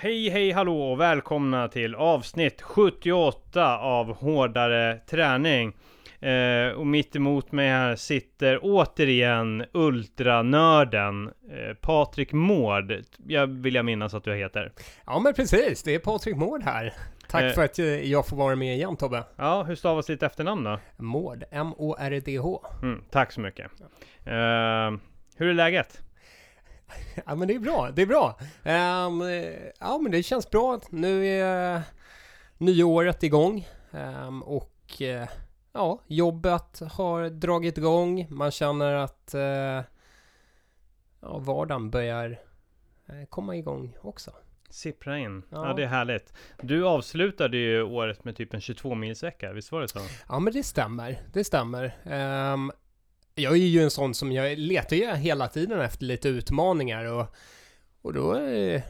Hej hej hallå och välkomna till avsnitt 78 av Hårdare Träning. Eh, och mitt emot mig här sitter återigen ultranörden eh, Patrik Mård. Jag vill jag minnas att du heter. Ja men precis, det är Patrik Mård här. Tack Eh. för att eh, jag får vara med igen Tobbe. Ja, hur stavas ditt efternamn då? Mård, M-O-R-D-H. Mm, tack så mycket. Eh, hur är läget? Ja men det är bra, det är bra. Eh, ja men det känns bra. Nu är nya året igång. Ehm, och eh, ja, jobbet har dragit igång. Man känner att eh, ja, vardagen börjar eh, komma igång också. Sippra in. Ja. Ja. det är härligt. Du avslutade ju året med typ en 22 milsvecka, visst var det så? Ja men det stämmer, det stämmer. Ehm, jag är ju en sån som jag letar ju hela tiden efter lite utmaningar och, och då eh,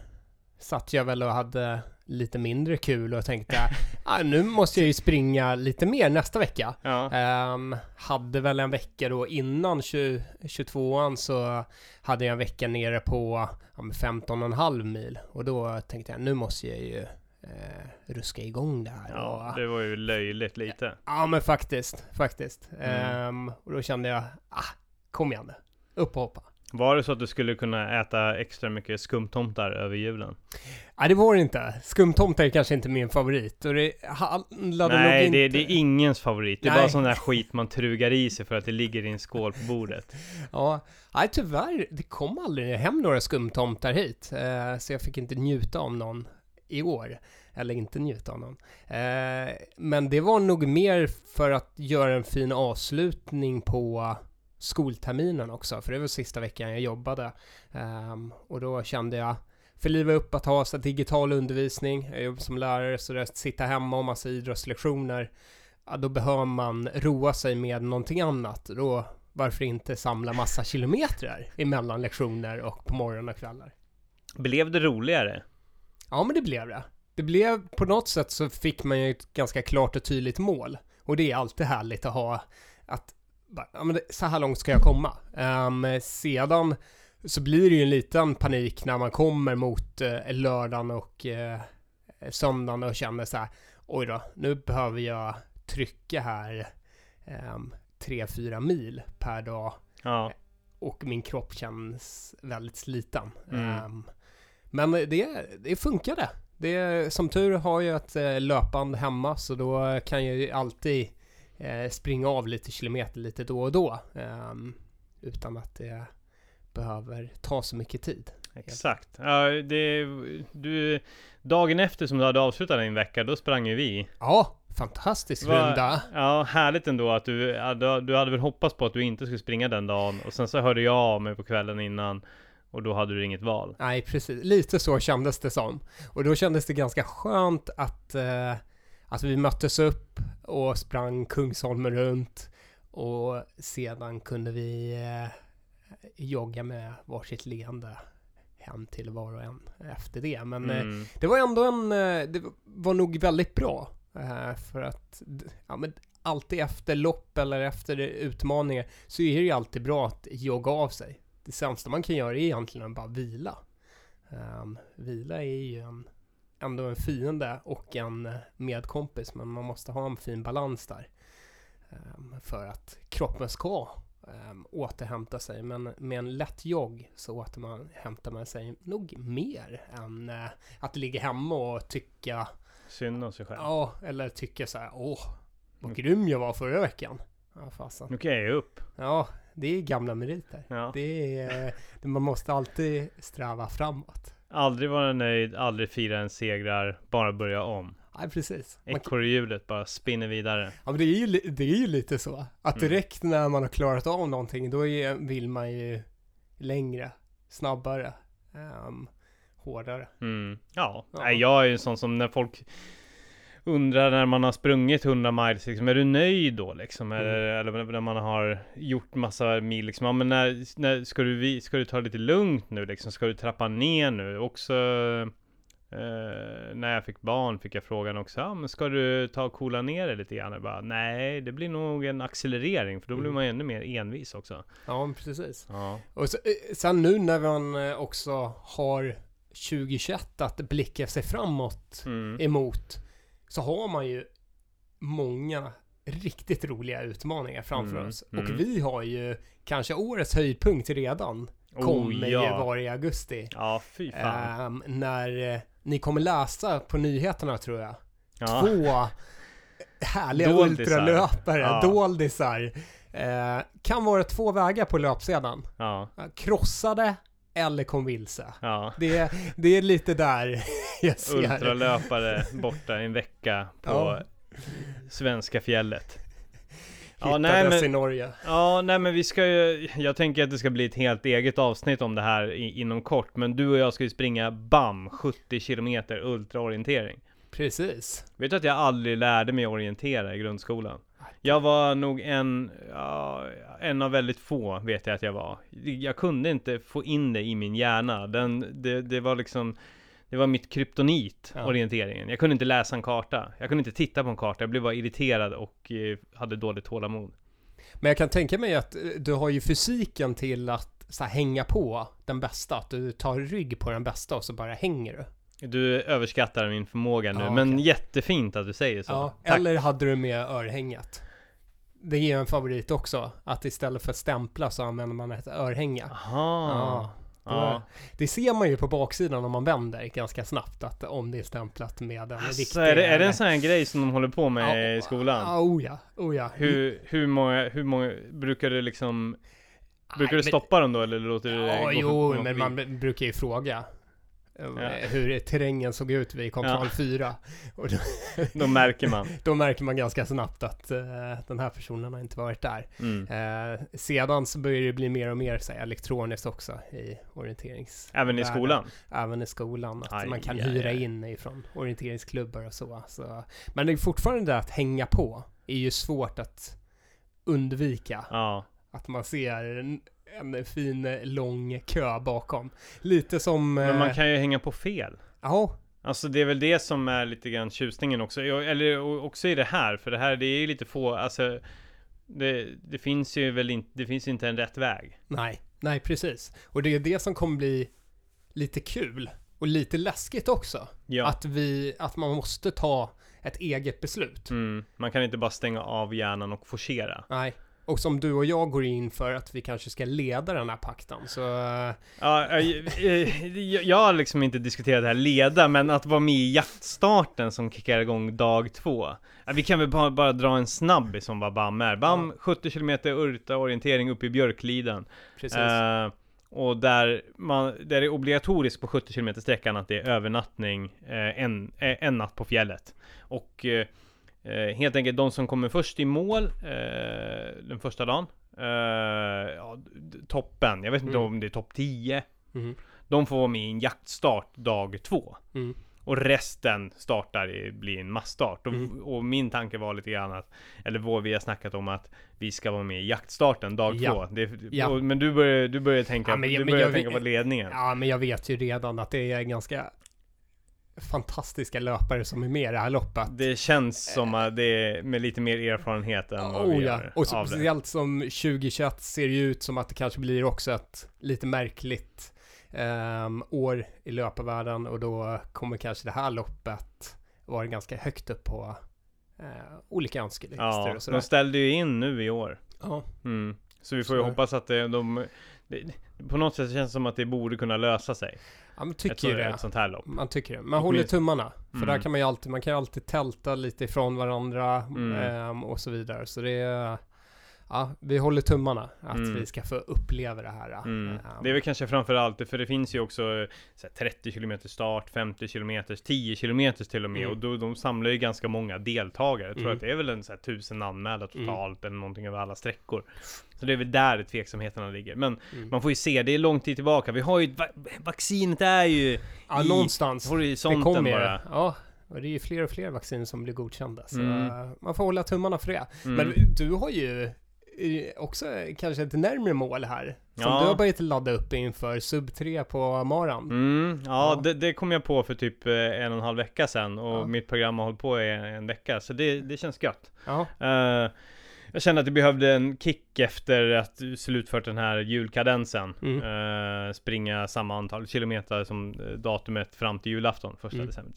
satt jag väl och hade lite mindre kul och tänkte ah, nu måste jag ju springa lite mer nästa vecka. Ja. Ehm, hade väl en vecka då innan 20, 22an så hade jag en vecka nere på ja, men 15,5 mil och då tänkte jag nu måste jag ju eh, ruska igång det här. Ja, och, det var ju löjligt lite. Ja men faktiskt, faktiskt. Mm. Ehm, och då kände jag, ah, kom igen nu. Upp och hoppa. Var det så att du skulle kunna äta extra mycket skumtomtar över julen? Nej det var det inte. Skumtomtar är kanske inte min favorit. Och det handlade nog Nej, inte... det, det är ingens favorit. Det är Nej. bara sån där skit man trugar i sig för att det ligger i en skål på bordet. Ja, nej tyvärr, det kom aldrig hem några skumtomtar hit. Eh, så jag fick inte njuta av någon i år. Eller inte njuta av någon. Eh, men det var nog mer för att göra en fin avslutning på skolterminen också. För det var sista veckan jag jobbade. Um, och då kände jag, för liva upp att ha så digital undervisning. Jag jobbar som lärare så det är att sitta hemma och massa idrottslektioner. Ja, då behöver man roa sig med någonting annat. Då varför inte samla massa kilometrar emellan lektioner och på morgon och kvällar? Blev det roligare? Ja, men det blev det. Det blev, på något sätt så fick man ju ett ganska klart och tydligt mål. Och det är alltid härligt att ha att, ja men så här långt ska jag komma. Ehm, sedan så blir det ju en liten panik när man kommer mot eh, lördagen och eh, söndagen och känner så här, oj då, nu behöver jag trycka här um, 3-4 mil per dag Ja, och min kropp känns väldigt sliten. Mm. Ehm, men det, det funkade. Det, som tur har jag ett eh, löpband hemma så då kan jag ju alltid eh, springa av lite kilometer lite då och då. ehm, utan att det behöver ta så mycket tid. exakt. Ja, det, du, dagen efter som du hade avslutat din vecka, då sprang ju vi. Ja, fantastisk Va- runda. Ja, härligt ändå att du, du hade väl hoppats på att du inte skulle springa den dagen. Och sen så hörde jag av mig på kvällen innan. Och då hade du inget val. Nej, precis. Lite så kändes det som. Och då kändes det ganska skönt att, eh, att vi möttes upp och sprang Kungsholmen runt. Och sedan kunde vi eh, jogga med varsitt leende hem till var och en efter det. Men eh, Mm. det var ändå en, eh, det var nog väldigt bra. eh, För att, ja men alltid efter lopp eller efter utmaningar så är det ju alltid bra att jogga av sig. Det sämsta man kan göra är egentligen att bara vila. Um, vila är ju en, ändå en fiende och en medkompis men man måste ha en fin balans där. ehm, för att kroppen ska um, återhämta sig. Men med en lätt jogg så återhämtar man sig nog mer än eh, att ligga hemma och tycka Synd om sig själv. Ja, eller tycka så här, åh, vad grym jag var förra veckan. Ja, fasen. Nu kan jag ge upp. Ja, det är gamla meriter. Ja. Det är, man måste alltid sträva framåt. Aldrig vara nöjd, aldrig fira en segrar, bara börja om. Nej, precis. Ekorrhjulet bara spinner vidare. ja, men det är, ju, det är ju lite så. Att Mm. direkt när man har klarat av någonting, då är, vill man ju längre, snabbare, ehm, hårdare. Mm. Ja, Ja. Nej, jag är ju en sån som när folk undrar när man har sprungit 100 miles, liksom, är du nöjd då liksom? Mm. Eller, eller när man har gjort massa mil liksom, ja, men när, när ska, du, ska du ta det lite lugnt nu liksom? Ska du trappa ner nu? Också eh, när jag fick barn fick jag frågan också, ja men ska du ta och coola ner det lite grann? Jag bara, nej, det blir nog en accelerering, för då blir Mm. man ännu mer envis också. Ja, men precis. Ja, Och så, eh, sen nu när man eh, också har 2021 att blicka sig framåt Mm. emot så har man ju många riktigt roliga utmaningar framför Mm, oss. mm. Och vi har ju kanske årets höjdpunkt redan. Kommer ju ja. vara i augusti. Ja, fy fan. Ehm, när eh, ni kommer läsa på nyheterna tror jag. ja. Två härliga Doldisar. ultralöpare, Ja. doldisar. Eh, kan vara två vägar på löpsedeln. Ja, Krossade eller kom vilse. ja. Det, det är lite där jag ser. Ultralöpare borta en vecka på Ja. svenska fjället. Ja, nej, men- i Norge. Ja, nej men vi ska ju, jag tänker att det ska bli ett helt eget avsnitt om det här i, inom kort, men du och jag ska ju springa BAM 70 kilometer ultraorientering. Precis. Vet du att jag aldrig lärde mig orientera i grundskolan? Jag var nog en, ja, en av väldigt få vet jag att jag var. Jag kunde inte få in det i min hjärna. Den, det, det var liksom, det var mitt kryptonit, Ja. orienteringen. Jag kunde inte läsa en karta. Jag kunde inte titta på en karta. Jag blev bara irriterad och eh, hade dåligt tålamod. Men jag kan tänka mig att eh, du har ju fysiken till att här, hänga på den bästa. Att du tar rygg på den bästa och så bara hänger du. Du överskattar min förmåga nu, Ja, men jättefint att du säger så. Ja, eller hade du med örhänget? Det är en favorit också. Att istället för stämpla så använder man ett örhänge. Aha. Ja. Ja. Det ser man ju på baksidan om man vänder ganska snabbt att om det är stämplat med en Alltså, riktig... är, det, är det en sån här grej som de håller på med Ja, i skolan? Ja, oh ja, oh ja. Hur, hur många, hur många, brukar du liksom, brukar Nej, du stoppa dem då eller låter du det Ja, gå jo, men man brukar ju fråga Ja. hur terrängen såg ut vid kontroll Ja. 4. Och då, Då märker man. då märker man ganska snabbt att eh, den här personen har inte varit där. Mm. Eh, sedan så börjar det bli mer och mer så här, elektroniskt också i orienterings... Även i skolan? Även i skolan, att Aj, man kan aj, hyra in ifrån orienteringsklubbar och så, så. Men det är fortfarande det att hänga på, är ju svårt att undvika. Ja. Att man ser en, fin lång kö bakom. Lite som... Men man eh, kan ju hänga på fel. Ja, Alltså det är väl det som är lite grann tjusningen också. Eller också i det här, för det här det är ju lite få, alltså det, det finns ju väl inte, det finns inte en rätt väg. nej, nej precis. Och det är det som kommer bli lite kul och lite läskigt också. Ja. Att vi, att man måste ta ett eget beslut. Mm. Man kan inte bara stänga av hjärnan och forcera. Nej. Och som du och jag går in för att vi kanske ska leda den här pakten, så... Ja, jag jag har liksom inte diskuterat det här leda, men att vara med i jaktstarten som kickar igång dag två. Vi kan väl bara, bara dra en snabbis som vad BAM är. BAM, 70 km urta-orientering uppe i Björkliden. Precis. Eh, och där, man, där det är obligatoriskt på 70 km sträckan att det är övernattning eh, en, eh, en natt på fjället. Och eh, eh, helt enkelt de som kommer först i mål eh, den första dagen, eh, ja, toppen, jag vet inte Mm. om det är topp 10, Mhm. de får vara med i en jaktstart dag två. Mm. Och resten startar i, blir en massstart. Och, Mm. och min tanke var lite grann att, eller vad vi har snackat om att vi ska vara med i jaktstarten dag Ja. två. Det, Ja. och, men du börjar, du börjar tänka, Ja, men du börjar tänka vet- på ledningen. Ja, men jag vet ju redan att det är ganska fantastiska löpare som är med i det här loppet. Det känns som att det är med lite mer erfarenhet än vad vi Oh ja, gör och speciellt som 2021 ser ju ut som att det kanske blir också ett lite märkligt ehm, år i löparvärlden och då kommer kanske det här loppet vara ganska högt upp på eh, olika önskelistor Ja, och sådär. de ställde ju in nu i år. Ja, Mm. Så vi får ju hoppas att det, de... Det, på något sätt känns det som att det borde kunna lösa sig. Ja, man Ett, tycker så, ju det. ett sånt här lopp. Man tycker det. Man håller Åtminstone- tummarna. För där Mm. kan man ju alltid, man kan ju alltid tälta lite ifrån varandra Mm. ehm, och så vidare. Så det är, ja, vi håller tummarna att Mm. vi ska få uppleva det här. Mm. ehm. Det är väl kanske framförallt, för det finns ju också eh, här, 30 km start, 50 km, 10 km till och med. Mm. Och då, de samlar ju ganska många deltagare. Jag tror Mm. att det är väl en så här, tusen anmälda Mm. totalt eller någonting över alla sträckor. Så det är väl där tveksamheterna ligger. Men Mm. man får ju se, det är lång tid tillbaka. Vi har ju, va vaccinet är ju Ja, i någonstans. Det horisonten kommer bara. Ja, och det är ju fler och fler vacciner som blir godkända. Så Mm. eh, man får hålla tummarna för det. Mm. Men du har ju eh, också kanske ett närmre mål här. Som Ja. du har börjat ladda upp inför sub 3 på maran. Mm, ja, Ja. Det, det kom jag på för typ eh, en och en halv vecka sedan och Ja. mitt program har hållit på i en, vecka så det, det känns gött. Eh, Jag kände att jag behövde en kick efter att slutfört den här julkadensen. Mm. Eh, springa samma antal kilometer som datumet fram till julafton, första Mm. december.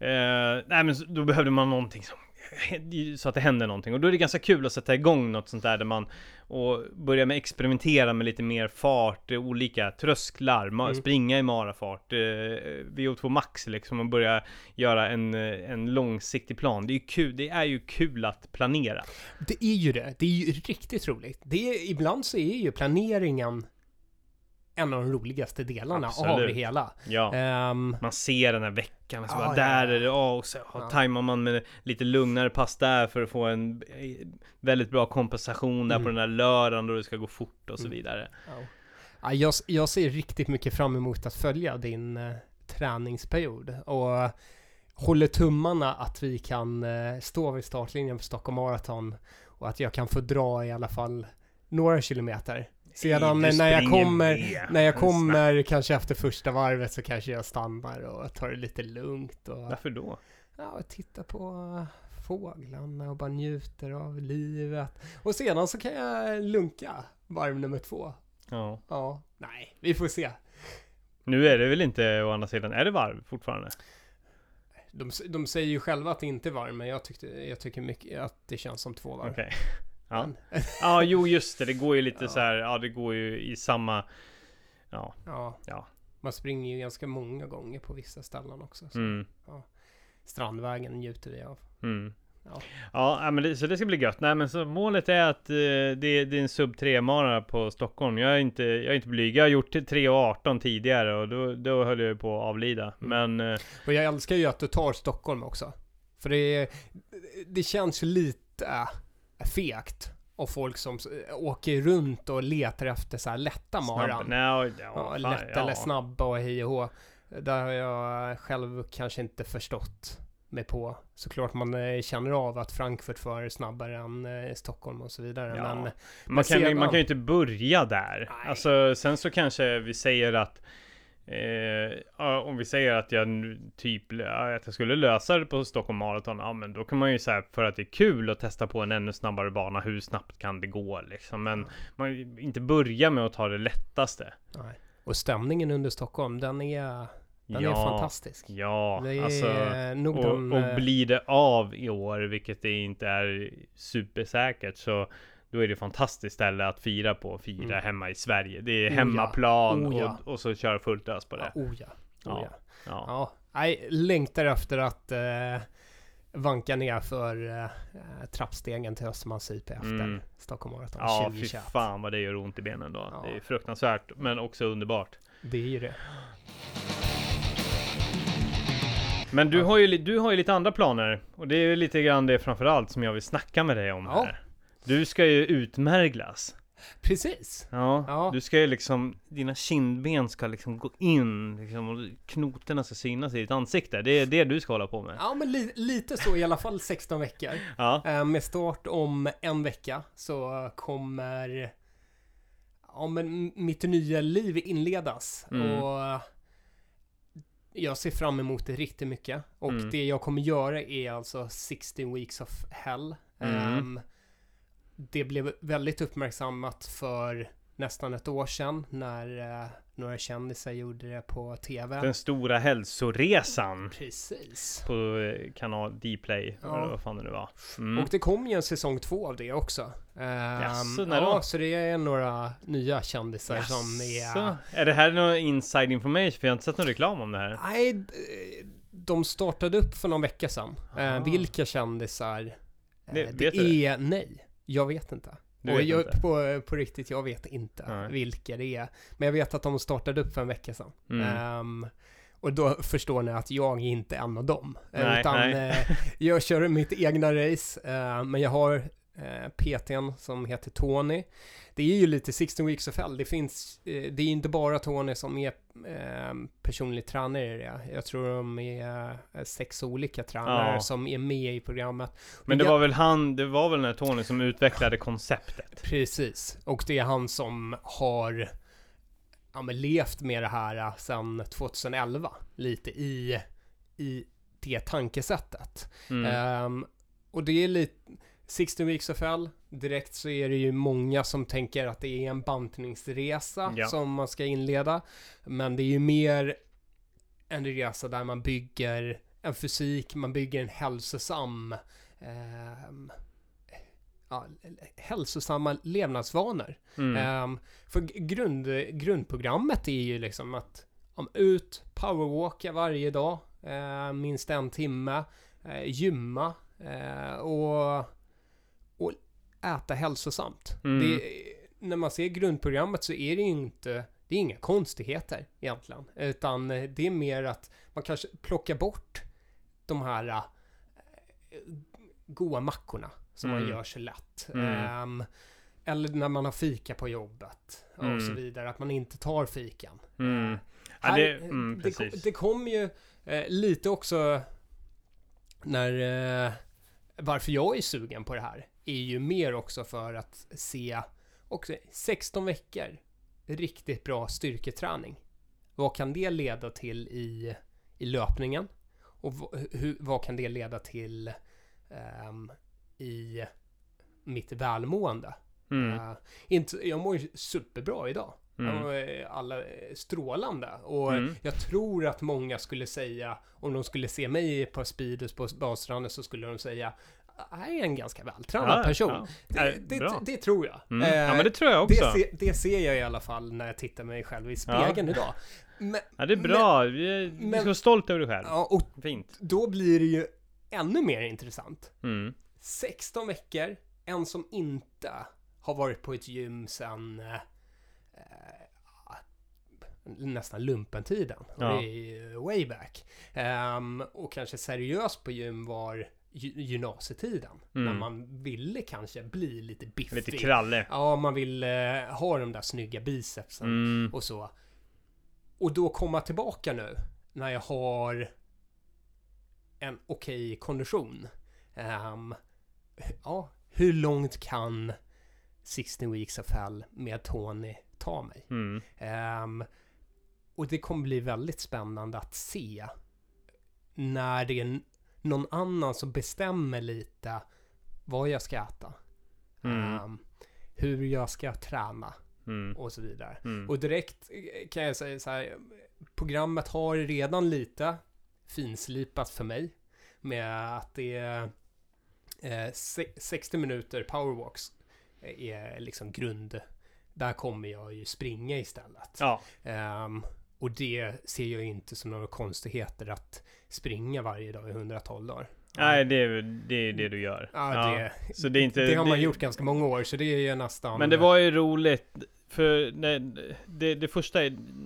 Eh, nej men då behövde man någonting som så att det händer någonting och då är det ganska kul att sätta igång något sånt där där man och börja med experimentera med lite mer fart, eh, olika trösklar, Mm. springa i marafart, eh, VO2 max liksom och börja göra en, eh, en långsiktig plan. Det är ju kul, det är ju kul att planera. Det är ju det. Det är ju riktigt roligt. Det är, ibland så är ju planeringen en av de roligaste delarna av Absolut. det hela. Ja. Ehm, Man ser den här veckan, och så Ja, bara, där ja. är det, ja, och så ja, tajmar man med lite lugnare pass där för att få en eh, väldigt bra kompensation där Mm. på den här lördagen då det ska gå fort och så Mm. vidare. ja. Ja, jag, jag ser riktigt mycket fram emot att följa din eh, träningsperiod och håller tummarna att vi kan eh, stå vid startlinjen på Stockholm Marathon och att jag kan få dra i alla fall några kilometer. Sedan när jag kommer, när jag kommer kanske efter första varvet så kanske jag stannar och tar det lite lugnt och Varför då? ja, tittar på fåglarna och bara njuter av livet. Och sedan så kan jag lunka varv nummer två. Ja. Ja, nej, vi får se. Nu är det väl inte å andra sidan, är det varv fortfarande? De, de säger ju själva att det inte är varv, men jag, tyckte, jag tycker mycket att det känns som två varv. Okej. Ja. Ja, jo just det, det går ju lite Ja. så här, ja det går ju i samma, ja, ja. Ja. Man springer ju ganska många gånger på vissa ställen också. Så mm. Strandvägen njuter vi av. Mm. Ja. Ja, ja, men det, så det ska bli gött. Nej men så målet är att eh, det, det är en sub 3 mara på Stockholm. Jag är inte, jag är inte blyg. Jag har gjort till 3.18 tidigare och då, då höll jag på att avlida. Mm. Men eh, Och jag älskar ju att du tar Stockholm också. För det, det känns ju lite fegt. Och folk som s- åker runt och letar efter så här lätta maran. nej, ja, fan, lätta ja. eller snabba och hej och hå. Där har jag själv kanske inte förstått mig på. Såklart man eh, känner av att Frankfurt för snabbare än eh, Stockholm och så vidare. Ja. Men Man kan, sedan- man kan ju inte börja där. Nej. Alltså sen så kanske vi säger att Eh, ja, om vi säger att jag typ, ja, att jag skulle lösa det på Stockholm Marathon, ja men då kan man ju säga för att det är kul att testa på en ännu snabbare bana, hur snabbt kan det gå liksom? Men man inte börja med att ta det lättaste. nej. Och stämningen under Stockholm, den är, den är fantastisk. Ja, Det är alltså. nog Och, den... och eh, blir det av i år, vilket det inte är supersäkert, så då är det fantastiskt ställe att fira på, fira Mm. hemma i Sverige. Det är Oh ja. hemmaplan Oh ja. och, och så köra fullt ös på det. Ja, oh ja. Oh Ja. ja. Ja. Ja, nej, längtar efter att eh, vanka ner för eh, trappstegen till Östermalms IP efter Mm. Stockholm Marathon Ja, fy 2021. fan vad det gör ont i benen då. Ja. Det är fruktansvärt, men också underbart. Det är ju det. Men du, Ja. har ju, du har ju lite andra planer. Och det är lite grann det framförallt som jag vill snacka med dig om Ja. här. Du ska ju utmärglas. Precis. Ja, Ja. du ska ju liksom, dina kindben ska liksom gå in, liksom, och knotorna ska synas i ditt ansikte. Det är det du ska hålla på med. Ja, men li lite så i alla fall 16 veckor. Ja, Eh, med start om en vecka så kommer ja, men mitt nya liv inledas. Mm. Och jag ser fram emot det riktigt mycket. Och Mm. det jag kommer göra är alltså 16 weeks of hell. Mm. Ehm, det blev väldigt uppmärksammat för nästan ett år sedan när eh, några kändisar gjorde det på TV. den stora hälsoresan Precis. på eh, kanal Dplay, Ja. eller vad fan det nu var. Mm. Och det kom ju en säsong två av det också. Um, Jaså, när ja, då? så det är några nya kändisar som är... Jaså? Är det här någon inside information? För jag har inte sett någon reklam om det här. Nej, de startade upp för någon vecka sedan. Eh, Ah. vilka kändisar? Eh, Det- det vet du är... Nej, jag vet inte. Du och vet jag, inte? På, på riktigt, jag vet inte Nej. vilka det är. Men jag vet att de startade upp för en vecka sedan. Mm. Ehm, och då förstår ni att jag är inte en av dem. Nej, utan nej. eh, jag kör mitt egna race. eh, men jag har eh, PTn som heter Tony. Det är ju lite 16 weeks of hell. Det finns, eh, det är inte bara Tony som är eh, personlig tränare i det. Jag tror de är eh, sex olika tränare Ja. som är med i programmet. Men det var väl han, det var väl den här Tony som utvecklade konceptet? Precis, och det är han som har ja, men levt med det här äh, sedan 2011, lite i, i det tankesättet. Mm. Ehm, och det är lite, 16 Weeks of Hell, direkt så är det ju många som tänker att det är en bantningsresa Ja. som man ska inleda. Men det är ju mer en resa där man bygger en fysik, man bygger en hälsosam ehm, ja, hälsosamma levnadsvanor. Mm. Ehm, för grund, grundprogrammet är ju liksom att om ut, powerwalka varje dag, eh, minst en timme, eh, gymma eh, och, och äta hälsosamt. Mm. Det, när man ser grundprogrammet så är det ju inte, det är inga konstigheter egentligen, utan det är mer att man kanske plockar bort de här eh, goda mackorna som man Mm. gör så lätt. Mm. Ehm, eller när man har fika på jobbet och Mm. så vidare, att man inte tar fikan. Mm. Eh, Ja, här- det, mm, det, kom- det kom ju eh, lite också när eh, varför jag är sugen på det här är ju mer också för att se också 16 veckor riktigt bra styrketräning. Vad kan det leda till i, i löpningen? Och hur, vad kan det leda till ehm, i mitt välmående? Mm. Eh, inte, jag mår ju superbra idag. Mm. Jag mår, alla är strålande. Och Mm. jag tror att många skulle säga, om de skulle se mig på Speedos på Badstranden så skulle de säga är en ganska vältränad Ja, person. ja. Det, Ja, det, bra. det tror jag. Mm. Ja Eh, men det tror jag också. det, se, det ser jag i alla fall när jag tittar mig själv i spegeln idag. Men, Ja det är bra. Vi- men- ska vara stolt över dig själv. ja, och Fint. då blir det ju ännu mer intressant. Mm. 16 veckor, en som inte har varit på ett gym sedan eh, eh, nästan lumpentiden. Ja. det är way back. Ehm, och kanske seriöst på gym var gymnasietiden. Mm. När man ville kanske bli lite biffig. Lite kralle. Ja, man vill eh, ha de där snygga bicepsen Mm. och så. Och då komma tillbaka nu när jag har en okej kondition. Ehm, ja, hur långt kan 16 Weeks of Hell med Tony ta mig? Mm. Ehm, och det kommer bli väldigt spännande att se när det någon annan som bestämmer lite vad jag ska äta. Mm. Ehm, hur jag ska träna Mm. och så vidare. Mm. Och direkt eh, kan jag säga så här, programmet har redan lite finslipat för mig med att det är eh, se- 60 minuter powerwalks är liksom grund. Där kommer jag ju springa istället. Ja. Ehm, och det ser jag inte som några konstigheter att springa varje dag i 112 dagar. Nej det är det, är det du gör. Ja, det, Så det är inte... det har man gjort ganska många år, så det är ju nästan... Men det var ju roligt för när, det, det första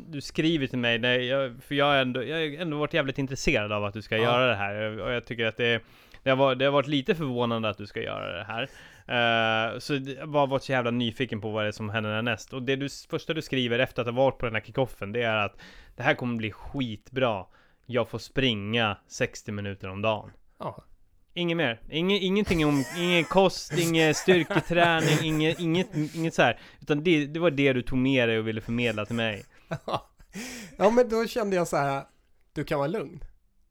du skriver till mig, när jag, för jag har ändå, jag har ändå varit jävligt intresserad av att du ska Ja. göra det här. Och jag tycker att det, det, har varit, det har varit lite förvånande att du ska göra det här. Eh, så jag har varit så jävla nyfiken på vad det är som händer härnäst. Och det du, första du skriver efter att ha varit på den här kickoffen, det är att det här kommer bli skitbra. Jag får springa 60 minuter om dagen. Ja. Inget mer. Inge, ingenting om, ingen kost, ingen styrketräning, inget, inget, inget så här. Utan det, det var det du tog med dig och ville förmedla till mig. ja, men då kände jag så här, du kan vara lugn.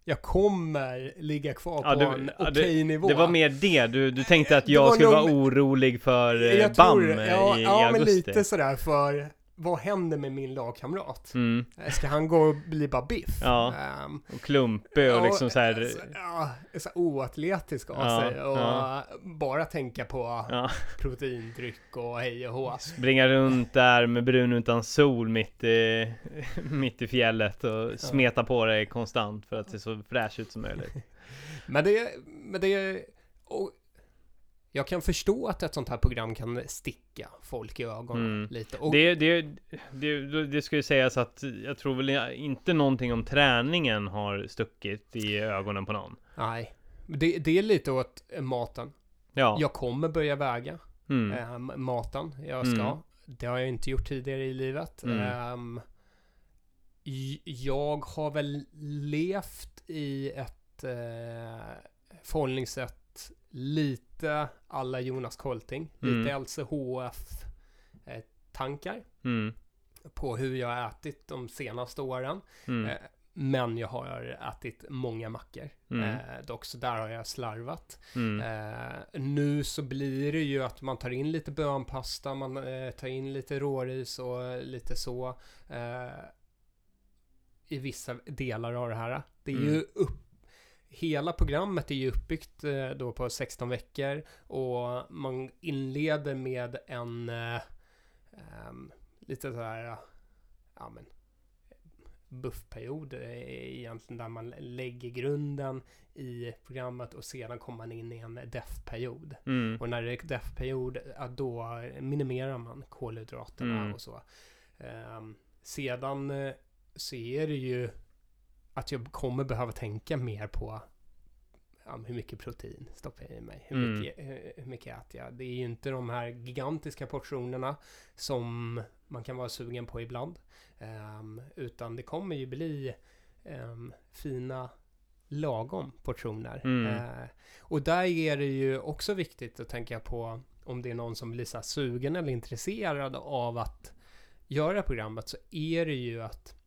Jag kommer ligga kvar Ja, på det- en ja, okej nivå. Det var mer det, du, du tänkte att jag skulle nog- vara orolig för eh, jag BAM tror, ja, i, i ja, men augusti. lite sådär för vad händer med min lagkamrat? Mm, Ska han gå och bli bara biff? Ja. Ehm, och klumpig och ja, liksom så här. alltså, ja, så oatletisk av Ja, sig och ja. bara tänka på Ja, proteindryck och hej och hå. springa runt där med brun utan sol mitt i, mitt i fjället och smeta på dig konstant för att se så fräsch ut som möjligt. Men det, men det, och jag kan förstå att ett sånt här program kan sticka folk i ögonen Mm. lite. Och, Det, det, det, det ska ju sägas att jag tror väl inte någonting om träningen har stuckit i ögonen på någon. Nej, det, det är lite åt maten. Ja. Jag kommer börja väga Mm. ehm, maten jag ska. Mm. Det har jag inte gjort tidigare i livet. J- jag har väl levt i ett eh, förhållningssätt lite alla Jonas Kolting. Mm. Lite LCHF-tankar Mm. på hur jag har ätit de senaste åren. Mm. Eh, men jag har ätit många mackor. Mm. Eh, dock så där har jag slarvat. Mm. Eh, nu så blir det ju att man tar in lite bönpasta, man eh, tar in lite råris och lite så. Eh, I vissa delar av det här. Det är Mm. ju upp Hela programmet är ju uppbyggt eh, då på 16 veckor och man inleder med en eh, ehm, lite så här, ja men buffperiod egentligen där man lägger grunden i programmet och sedan kommer man in i en def-period. Mm. Och när det är def-period, ja, då minimerar man kolhydraterna Mm. och så. Ehm, sedan eh, så är det ju att jag kommer behöva tänka mer på ja, hur mycket protein stoppar jag i mig? Hur, Mm. mycket, hur, hur mycket äter jag? Det är ju inte de här gigantiska portionerna som man kan vara sugen på ibland. Ehm, utan det kommer ju bli ehm, fina lagom portioner. Mm. Eh, och där är det ju också viktigt att tänka på om det är någon som blir så sugen eller intresserad av att göra programmet så är det ju att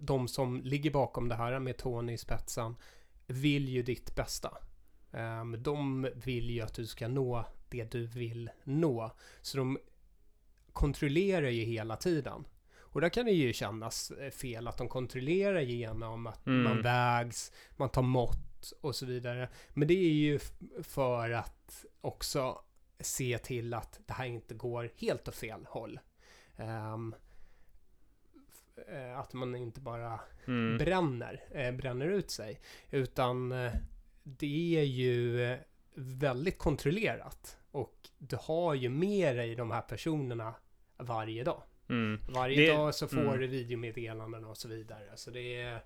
de som ligger bakom det här med Tony i spetsen vill ju ditt bästa. Ehm, de vill ju att du ska nå det du vill nå. Så de kontrollerar ju hela tiden. Och där kan det ju kännas eh, fel att de kontrollerar genom att Mm. man vägs, man tar mått och så vidare. Men det är ju för att också se till att det här inte går helt åt fel håll. Ehm, eh, att man inte bara Mm. bränner, eh, bränner ut sig. Utan eh, det är ju eh, väldigt kontrollerat. Och du har ju med dig de här personerna varje dag. Mm. Varje Det- dag så får mm. du videomeddelanden och så vidare. Så det är...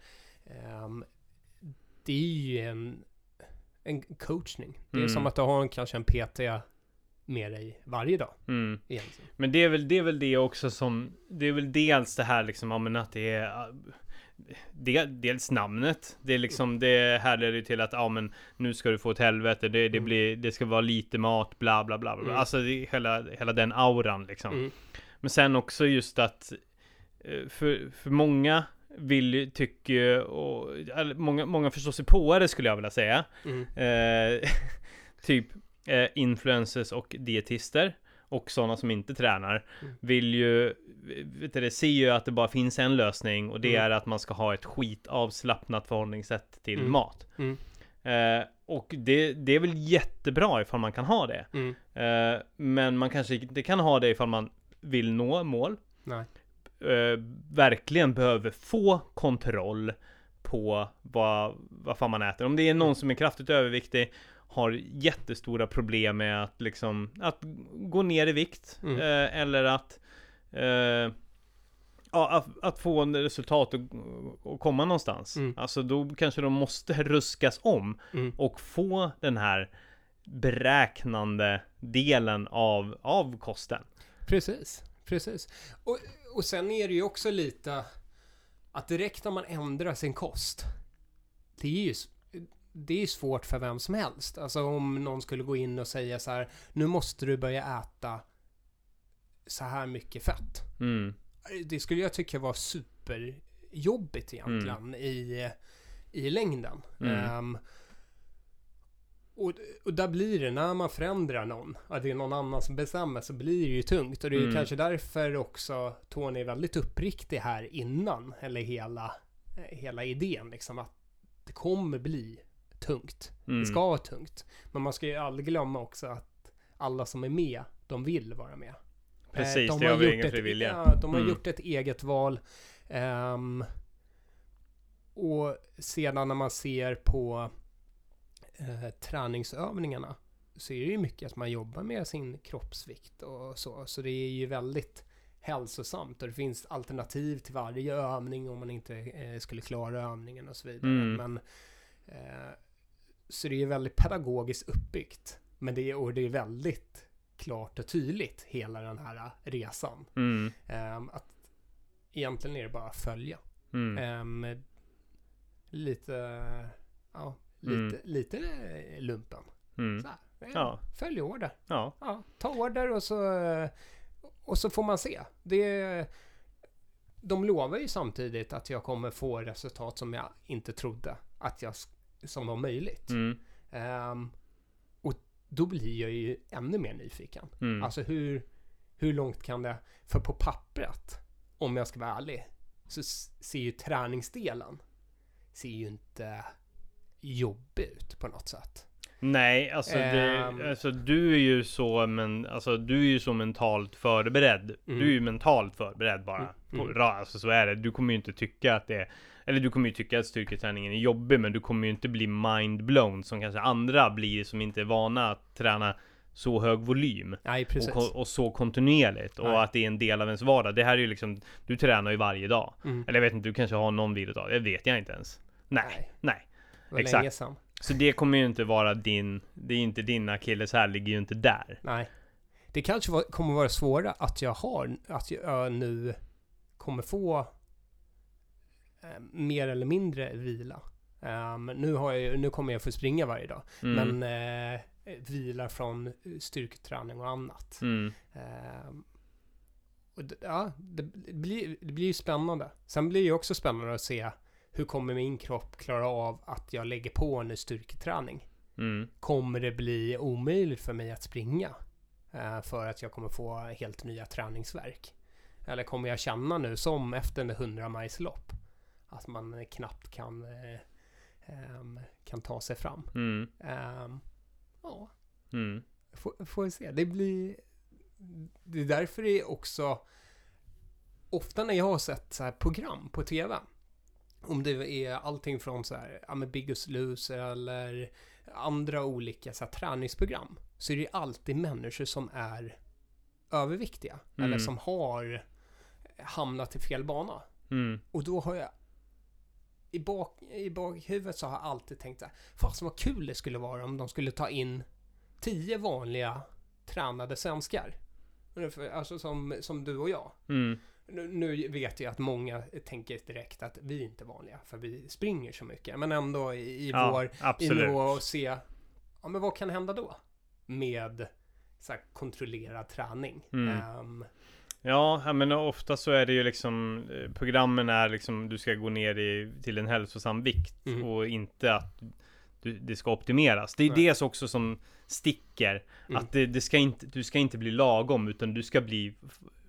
ehm, det är ju en, en coachning. Det är Mm. som att du har en, kanske en PT med dig varje dag Mm. egentligen. Men det är väl det är väl det också som Det är väl dels det här liksom ja, men att det är det, dels namnet Det är liksom Det härleder ju till att ja men Nu ska du få ett helvete Det, det Mm. blir Det ska vara lite mat Bla bla bla, bla. Mm. Alltså det, hela, hela den auran liksom Mm. Men sen också just att eh, För, för många vill tycker och många, många förstår sig på det skulle jag vilja säga Mm. Eh, typ eh, influencers och dietister och sådana som inte tränar Mm. vill ju, vet du, ser ju att det bara finns en lösning och det Mm. är att man ska ha ett skitavslappnat förhållningssätt till Mm. mat. Mm. Eh, och det, det är väl jättebra ifall man kan ha det. Mm. Eh, men man kanske inte kan ha det ifall man vill nå mål. Eh, verkligen behöver få kontroll på vad, vad fan man äter. Om det är någon som är kraftigt överviktig har jättestora problem med att liksom att gå ner i vikt Mm. eh, eller att eh, ja, att, att få en resultat och, och komma någonstans. Mm. Alltså då kanske de måste ruskas om Mm. och få den här beräknande delen av, av kosten. Precis, precis. Och, och sen är det ju också lite att direkt när man ändrar sin kost, det är ju det är ju svårt för vem som helst. Alltså om någon skulle gå in och säga så här, nu måste du börja äta så här mycket fett. Mm. Det skulle jag tycka var superjobbigt egentligen i, i längden. Mm. Ehm, och, och där blir det, när man förändrar någon, att det är någon annan som bestämmer, så blir det ju tungt. Och det är Mm. kanske därför också Tony är väldigt uppriktig här innan, eller hela, eh, hela idén liksom, att det kommer bli tungt. Mm. Det ska vara tungt. Men man ska ju aldrig glömma också att alla som är med, de vill vara med. Precis, Eh, det har vi ingen ett- frivilliga. Ja, de har Mm. gjort ett eget val. Ehm, och sedan när man ser på eh, träningsövningarna så är det ju mycket att man jobbar med sin kroppsvikt och så. Så det är ju väldigt hälsosamt och det finns alternativ till varje övning om man inte eh, skulle klara övningen och så vidare. Mm. Men, eh, så det är väldigt pedagogiskt uppbyggt. Men det är, och det är väldigt klart och tydligt hela den här resan. Mm. Ehm, att egentligen är det bara att följa. Mm. Ehm, lite, ja, lite, Mm. lite lumpen. Mm. Så här. Eh, Ja. Följ order. Ja. Ja, ta order och så, och så får man se. Det, de lovar ju samtidigt att jag kommer få resultat som jag inte trodde att jag s- som var möjligt. Mm. Ehm, och då blir jag ju ännu mer nyfiken. Mm. Alltså hur, hur långt kan det... För på pappret, om jag ska vara ärlig, så ser ju träningsdelen ser ju inte jobbig ut på något sätt. Nej, alltså, Ehm. det, alltså du är ju så men, alltså du är ju så mentalt förberedd. Mm. Du är ju mentalt förberedd bara. Mm. På, Mm. alltså så är det. Du kommer ju inte tycka att det är, eller du kommer ju tycka att styrketräningen är jobbig men du kommer ju inte bli mindblown som kanske andra blir som inte är vana att träna så hög volym. Nej. Och, och så kontinuerligt och Nej. att det är en del av ens vardag. Det här är ju liksom, du tränar ju varje dag. Mm. Eller jag vet inte, du kanske har någon vilodag. Det vet jag inte ens. Nej, Nej. nej. Exakt. Så det kommer ju inte vara din, det är inte din akilleshäl ligger ju inte där. Nej. Det kanske var, kommer vara svårare att jag har, att jag nu kommer få eh, mer eller mindre vila. Um, nu, har jag, ju- nu kommer jag få springa varje dag. Mm. Men eh, vila från styrketräning och annat. Mm. Ehm, och ja, det, det, blir, det blir ju spännande. Sen blir det ju också spännande att se hur kommer min kropp klara av att jag lägger på en styrketräning. Mm. Kommer det bli omöjligt för mig att springa? eh, för att jag kommer få helt nya träningsverk? Eller kommer jag känna nu som efter en 100 majslopp att man knappt kan, eh, ehm, kan ta sig fram? Mm. Ehm, ja, Mm. Får, får vi se. Det blir... Det är därför det är också... Ofta när jag har sett så här program på TV. Om det är allting från så här, ja men Biggest Loser eller andra olika så här, träningsprogram. Så är det alltid människor som är överviktiga. Mm. Eller som har hamnat i fel bana. Mm. Och då har jag i, bak, i bakhuvudet så har jag alltid tänkt så här, fasen vad kul det skulle vara om de skulle ta in tio vanliga tränade svenskar. Alltså som, som du och jag. Mm. Nu, nu vet jag att många tänker direkt att vi inte är vanliga, för vi springer så mycket. Men ändå i, i Ja, vår, i vår och se, ja men vad kan hända då? Med så här, kontrollerad träning. Mm. Ehm, Ja, men ofta så är det ju liksom eh, Programmen är liksom du ska gå ner i, till en hälsosam vikt Mm. och inte att du, det ska optimeras. Det är Nej. det också som sticker. Mm. Att det, det ska inte, du ska inte bli lagom utan du ska bli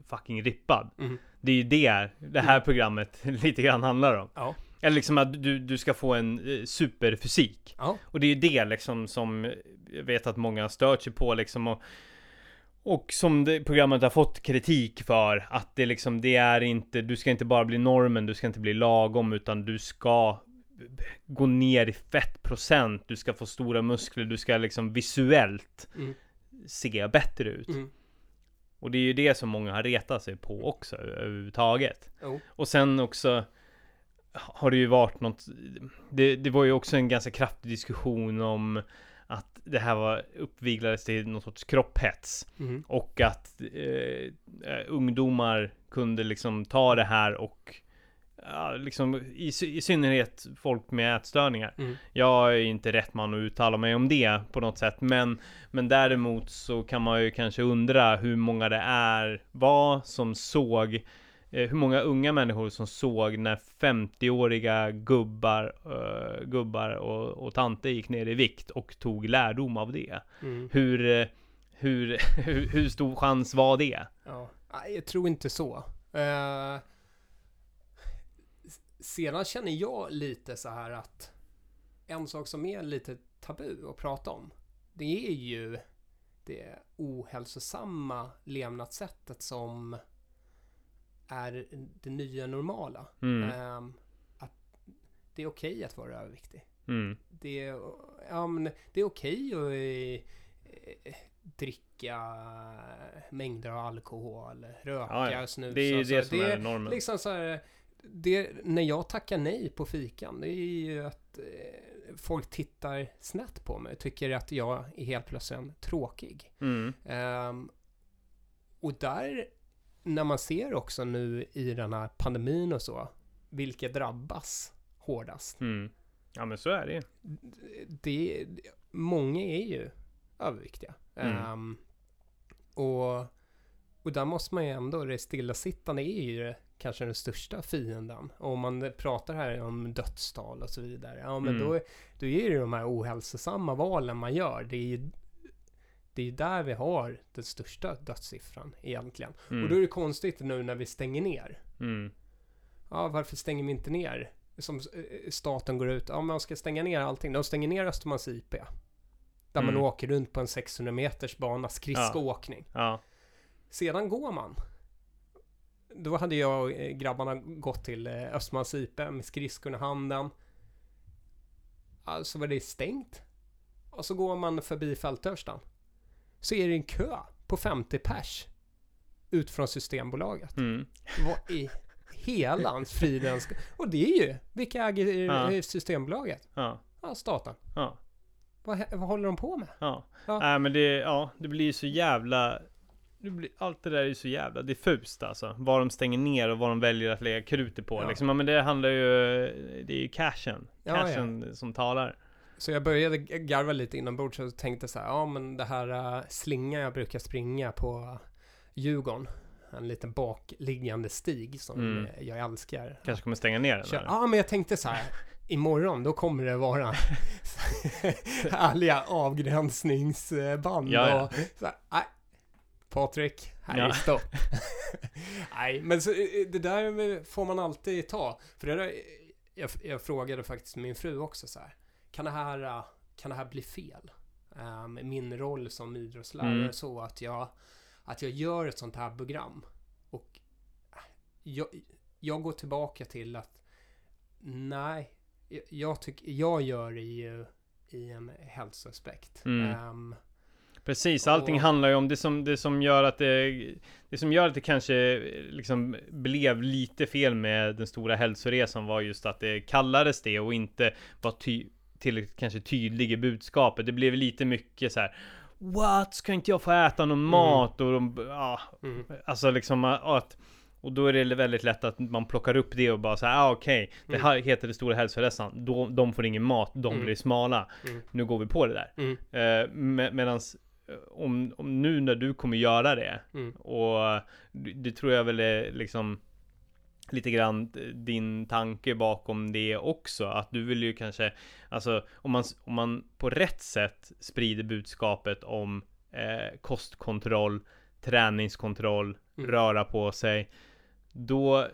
fucking rippad. mm, Det är ju det det här programmet lite grann handlar om. ja, Eller liksom att du, du ska få en eh, superfysik. ja, Och det är ju det liksom som jag vet att många har stört sig på liksom och och som det, programmet har fått kritik för att det liksom det är inte Du ska inte bara bli normen, du ska inte bli lagom utan du ska Gå ner i fettprocent, du ska få stora muskler, du ska liksom visuellt mm, se bättre ut. mm, Och det är ju det som många har retat sig på också överhuvudtaget. jo, Och sen också har det ju varit något det, det var ju också en ganska kraftig diskussion om att det här var uppviglades till någon sorts kropphets. Mm, och att eh, ungdomar kunde liksom ta det här och ja, liksom i, i synnerhet folk med ätstörningar. mm, Jag är inte rätt man att uttala mig om det på något sätt men Men däremot så kan man ju kanske undra hur många det är var som såg eh, Hur många unga människor som såg när 50-åriga gubbar eh, Gubbar och, och tanter gick ner i vikt och tog lärdom av det mm. Hur eh, hur, hur, hur stor chans var det? Ja, jag tror inte så. S- sedan känner jag lite så här att en sak som är lite tabu att prata om, det är ju det ohälsosamma levnadssättet som är det nya normala. Mm, Eh, att det är okej att vara överviktig. mm, Det är, ja, men det är okej att eh, dricka mängder av alkohol, röka, Ja, ja. snusa. det är ju det som det är normen liksom så här, det, när jag tackar nej på fikan, det är ju att eh, folk tittar snett på mig tycker att jag är helt plötsligt tråkig. mm, Ehm, och där, när man ser också nu i den här pandemin och så, vilka drabbas hårdast? mm. Ja men så är det ju det, många är ju överviktiga. Mm. Ehm, och, och där måste man ju ändå, det stillasittande är ju kanske den största fienden. Och om man pratar här om dödstal och så vidare, ja men Mm. då, då är det de här ohälsosamma valen man gör. Det är ju det är ju där vi har den största dödssiffran egentligen. Mm. Och då är det konstigt nu när vi stänger ner. Mm. Ja, varför stänger vi inte ner? Som eh, staten går ut, ja man ska stänga ner allting. De stänger ner Östermalms IP. Där man Mm. åker runt på en 600 meters bana, skridskoåkning. Ja. Sedan går man. Då hade jag och eh, grabbarna gått till eh, Östermalms IP med skridskorna i handen. Alltså var det stängt. Och så går man förbi Fältörstan. Så är det en kö på 50 pers. Ut från Systembolaget. Mm. Vad i hela hans fridens... Och det är ju, vilka äger eh, Ja. Systembolaget? Ja. Ja, staten. Ja. Vad, vad håller de på med? Ja. Ja. Nej men det, ja, det blir ju så jävla blir, allt det där är ju så jävla diffust alltså. Vad de stänger ner och vad de väljer att lägga krutet på. Ja. Liksom. Ja, men det handlar ju, det är ju cashen. Ja, Cashen som talar. Så jag började garva lite inombords och tänkte så här, ja men det här uh, slinga jag brukar springa på Djurgården. En liten bakliggande stig som Mm. eh, jag älskar. Kanske kommer stänga ner den Kör-? Ja, men jag tänkte så här. Imorgon, då kommer det vara härliga avgränsningsband Ja, ja. och så här, nej. Patrik, här är Ja. stopp. nej, men så, eh, det där får man alltid ta. För det där, jag, jag frågade faktiskt min fru också så här. Kan det här, eh, kan det här bli fel? Um, min roll som idrottslärare Mm. så att jag, att jag gör ett sånt här program. Och eh, jag, jag går tillbaka till att nej, jag, tycker, jag gör det ju i en hälsoaspekt. Mm. Ehm, Precis, allting Och- handlar ju om det som, det som gör att det Det som gör att det kanske liksom blev lite fel med den stora hälsoresan var just att det kallades det och inte var ty tillräckligt kanske tydlig i budskapet. Det blev lite mycket så här. What? Ska inte jag få äta någon mat? Och de, ja, mm, Alltså liksom att och då är det väldigt lätt att man plockar upp det och bara säger ah, okej Det Mm. här heter det stora hälsoresan De, de får ingen mat, de Mm. blir smala mm, Nu går vi på det där mm, eh, med, Medans om, om nu när du kommer göra det mm, Och det, tror jag väl är liksom Lite grann din tanke bakom det också Att du vill ju kanske Alltså om man, om man på rätt sätt sprider budskapet om eh, kostkontroll Träningskontroll Mm. Röra på sig Då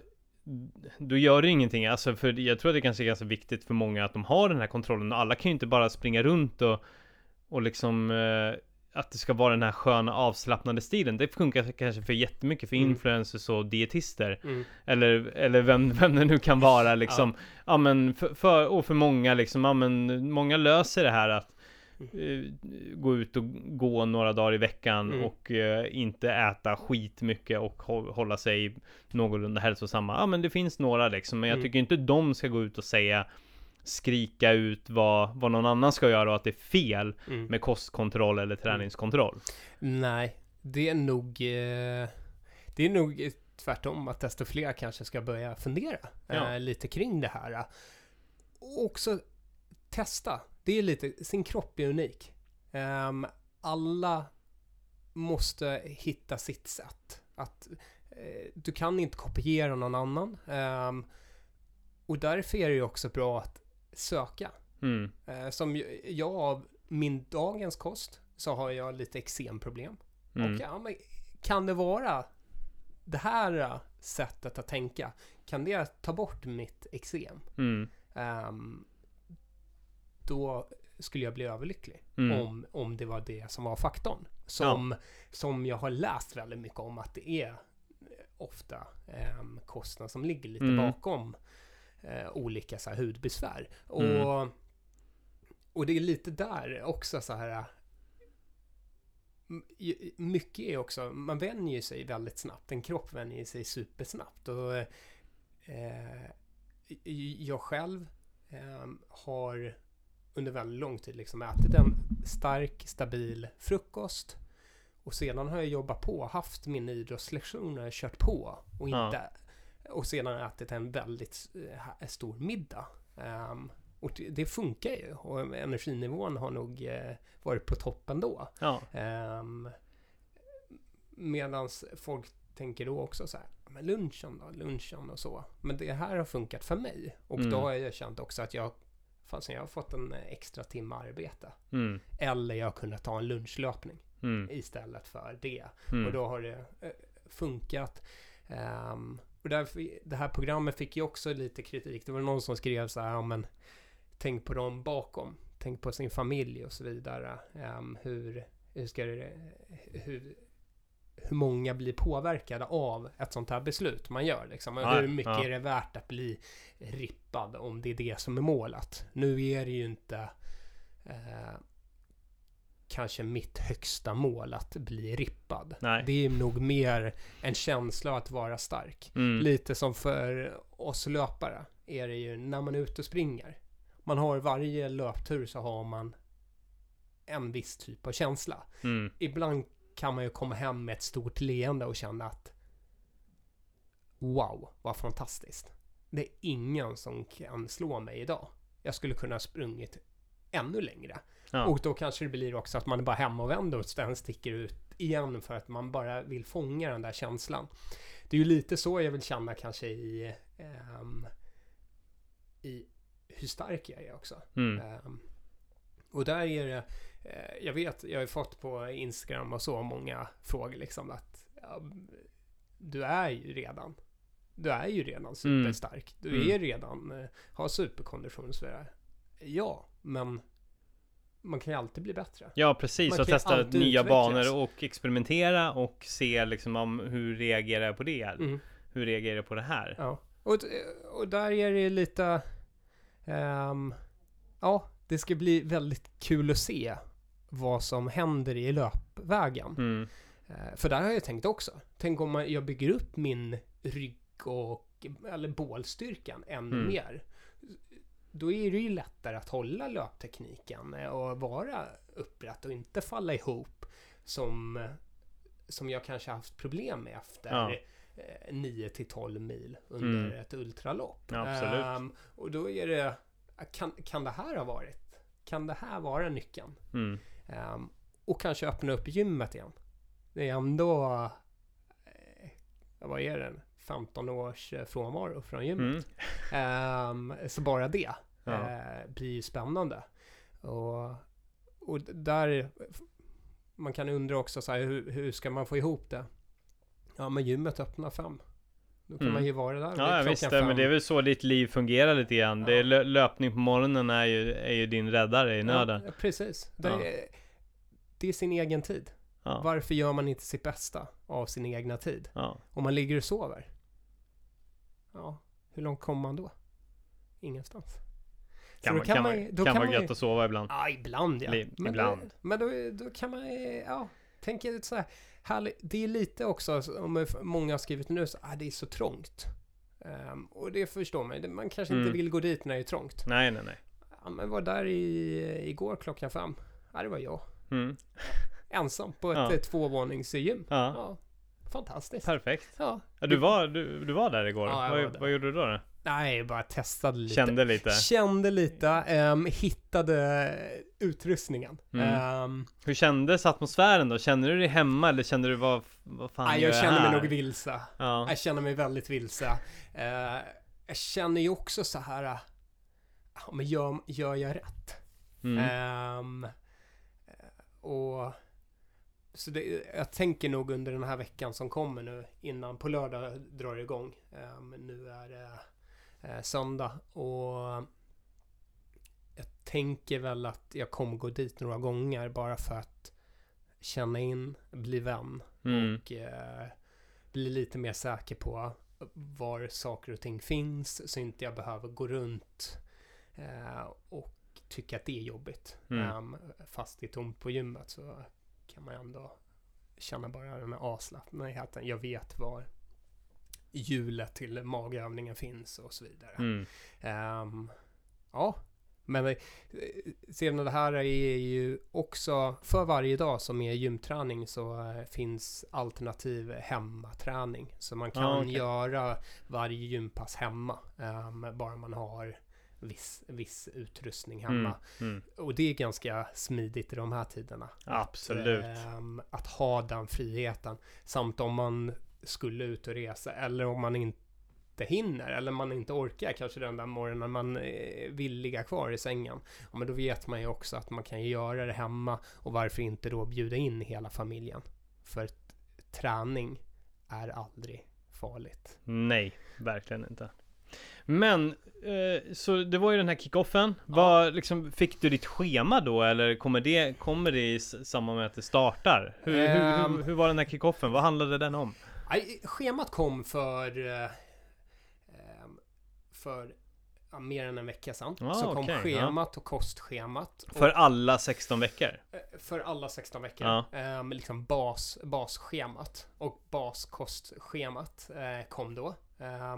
då gör det ingenting, alltså för jag tror att det kanske är ganska viktigt för många att de har den här kontrollen. Och alla kan ju inte bara springa runt och och liksom eh, att det ska vara den här sköna avslappnade stilen. Det funkar kanske för jättemycket för Mm. influencers och dietister. mm, Eller, eller vem, vem det nu kan vara liksom. Ja, men för, för, och för många liksom, ja men många löser det här att eh, gå ut och gå några dagar i veckan Mm. och eh, inte äta skitmycket och hå- hålla sig någorlunda hälsosamma. Ja men det finns några liksom, men jag Mm. tycker inte de ska gå ut och säga skrika ut vad, vad någon annan ska göra och att det är fel mm. med kostkontroll eller träningskontroll. Nej, det är nog... Eh, det är nog eh, tvärtom att desto fler kanske ska börja fundera Ja. eh, lite kring det här. Och också testa. Det är lite, sin kropp är unik. Ehm, alla måste hitta sitt sätt. Att eh, du kan inte kopiera någon annan. Ehm, och därför är det ju också bra att söka. Mm. Eh, som jag av min dagens kost så har jag lite eksemproblem. Mm. Och ja, men kan det vara det här eh, sättet att tänka? Kan det ta bort mitt eksem? Mm. Ehm, då skulle jag bli överlycklig. Mm. Om, om det var det som var faktorn. Som, som jag har läst väldigt mycket om att det är eh, ofta um, kostnader som ligger lite Mm. bakom eh, olika så här, hudbesvär. Och, Mm. och det är lite där också så här mycket är också, man vänjer sig väldigt snabbt. En kropp vänjer sig supersnabbt. Och eh, jag själv eh, har under väldigt lång tid liksom ätit en stark, stabil frukost. Och sedan har jag jobbat på, haft mina idrottslektioner, kört på och Ja. Och sedan ätit en väldigt eh, stor middag. Ehm, och det, funkar ju och energinivån har nog eh, varit på toppen då. Ja. Um, Medan folk tänker då också så här, men lunchen då, lunchen och så. Men det här har funkat för mig. Och Mm. då har jag känt också att jag, fastän jag har fått en extra timme arbete. Mm. Eller jag har kunnat ta en lunchlöpning Mm. istället för det. Mm. Och då har det eh, funkat. Ehm, och därför, det här programmet fick ju också lite kritik. Det var någon som skrev så här, ja men tänk på dem bakom. Tänk på sin familj och så vidare. Ehm, hur, hur ska det, hur, hur många blir påverkade av ett sånt här beslut man gör liksom. Ja, hur mycket ja. är det värt att bli rippad om det är det som är målet? Nu är det ju inte eh, kanske mitt högsta mål att bli rippad. Nej. Det är nog mer en känsla att vara stark. Mm. Lite som för oss löpare är det ju när man är ute och springer. Man har varje löptur så har man en viss typ av känsla. Mm. Ibland kan man ju komma hem med ett stort leende och känna att Wow, vad fantastiskt. Det är ingen som kan slå mig idag. Jag skulle kunna ha sprungit ännu längre. Ja. Och då kanske det blir också att man är bara hemåvänd och sen sticker ut igen för att man bara vill fånga den där känslan. Det är ju lite så jag vill känna kanske i, ehm, i hur stark jag är också. Mm. Ehm, och där är det, eh, jag vet, jag har ju fått på Instagram och så många frågor liksom att ja, du är ju redan, du är ju redan superstark. Du Mm. är redan, eh, har superkondition och så vidare. Ja, men man kan ju alltid bli bättre. Ja precis, Man och testa nya utvecklas. banor och experimentera och se liksom om hur reagerar jag på det? Mm. Hur reagerar jag på det här? Ja, och, och där är det lite... ehm, ja, det ska bli väldigt kul att se vad som händer i löpvägen. Mm. Eh, för där har jag tänkt också. Tänk om man- jag bygger upp min rygg och eller bålstyrkan ännu Mm. mer. Då är det ju lättare att hålla löptekniken eh, och vara upprätt och inte falla ihop som, eh, som jag kanske haft problem med efter Ja. eh, 9 till 12 mil under Mm. ett ultralopp. Ja. Ehm, och då är det, kan, kan det här ha varit? Kan det här vara nyckeln? Mm. Ehm, och kanske öppna upp gymmet igen. Det är ändå, eh, vad är det, 15 års eh, frånvaro från gymmet. Mm. Ehm, så bara det Ja. eh, blir ju spännande. Och, och där, man kan undra också så här, hur, hur ska man få ihop det? Ja, men gymmet öppnar fem. Då kan Mm. man ju vara där Ja, ja visst, fem. men det är väl så ditt liv fungerar lite grann. Det är Ja. lö- löpning på morgonen är ju, är ju din räddare i nöden. Ja, precis. Det, Ja. är, det är sin egen tid. Ja. Varför gör man inte sitt bästa av sin egna tid? Ja. Om man ligger och sover? Ja, hur långt kommer man då? Ingenstans. Så Kan, kan, man då kan kan vara gött att sova ibland. Ja, ibland ja. Li- men ibland. Då, men då, då kan man ja, tänker lite så här, härligt. Det är lite också, om många har skrivit nu, så, ah, det är så trångt. Ehm, och det förstår man. Man kanske inte Mm. vill gå dit när det är trångt. Nej, nej, nej. Ja, men var där i, igår klockan fem. Ja, det var jag. Mm. Ensam på ett Ja. ja. tvåvåningsgym. Ja, Ja, fantastiskt. perfekt. Ja. Ja, du, var, du, du var där igår? Ja, jag vad, var där. vad gjorde du då? då? Nej, jag bara testade lite. Kände lite? Kände lite, ehm, hittade utrustningen. Mm. Ehm, Hur kändes atmosfären då? Kände du dig hemma eller kände du vad, vad fan nej, gör jag känner mig nog vilse. Ja. Jag känner mig väldigt vilse. Eh, jag känner ju också så här, ja, men gör, gör jag rätt? Mm. Eh, och så det, jag tänker nog under den här veckan som kommer nu innan på lördag drar det igång. Ehm, nu är det eh, söndag och jag tänker väl att jag kommer gå dit några gånger bara för att känna in, bli vän Mm. och eh, bli lite mer säker på var saker och ting finns så inte jag behöver gå runt eh, och tycka att det är jobbigt. Mm. Ehm, fast det är tomt på gymmet så kan man ändå känna bara den här avslappnheten. Jag vet var hjulet till magövningen finns och så vidare. Mm. Ehm, ja, men eh, sedan det här är ju också för varje dag som är gymträning så eh, finns alternativ hemmaträning. Så man kan Ah, okej. göra varje gympass hemma. ehm, bara man har viss, viss utrustning hemma. Mm. Mm. Och det är ganska smidigt i de här tiderna. Absolut. Att, ehm, att ha den friheten. Samt om man skulle ut och resa eller om man inte hinner eller man inte orkar kanske den där morgonen man vill ligga kvar i sängen. Ja, men då vet man ju också att man kan göra det hemma och varför inte då bjuda in hela familjen. För träning är aldrig farligt. Nej, verkligen inte. Men, eh, så det var ju den här kickoffen. Ja. Vad, liksom, fick du ditt schema då eller kommer det, kommer det i samband med att det startar? Hur, um, hur, hur, ehm. hur, var den här kickoffen? Vad handlade den om? schemat kom för eh, för ja, mer än en vecka sedan. Ah, så kom okay, schemat ja. och kostschemat. För alla 16 veckor? Eh, för alla 16 veckor. Ja. Eh, liksom bas, basschemat. Och baskostschemat eh, kom då. Eh,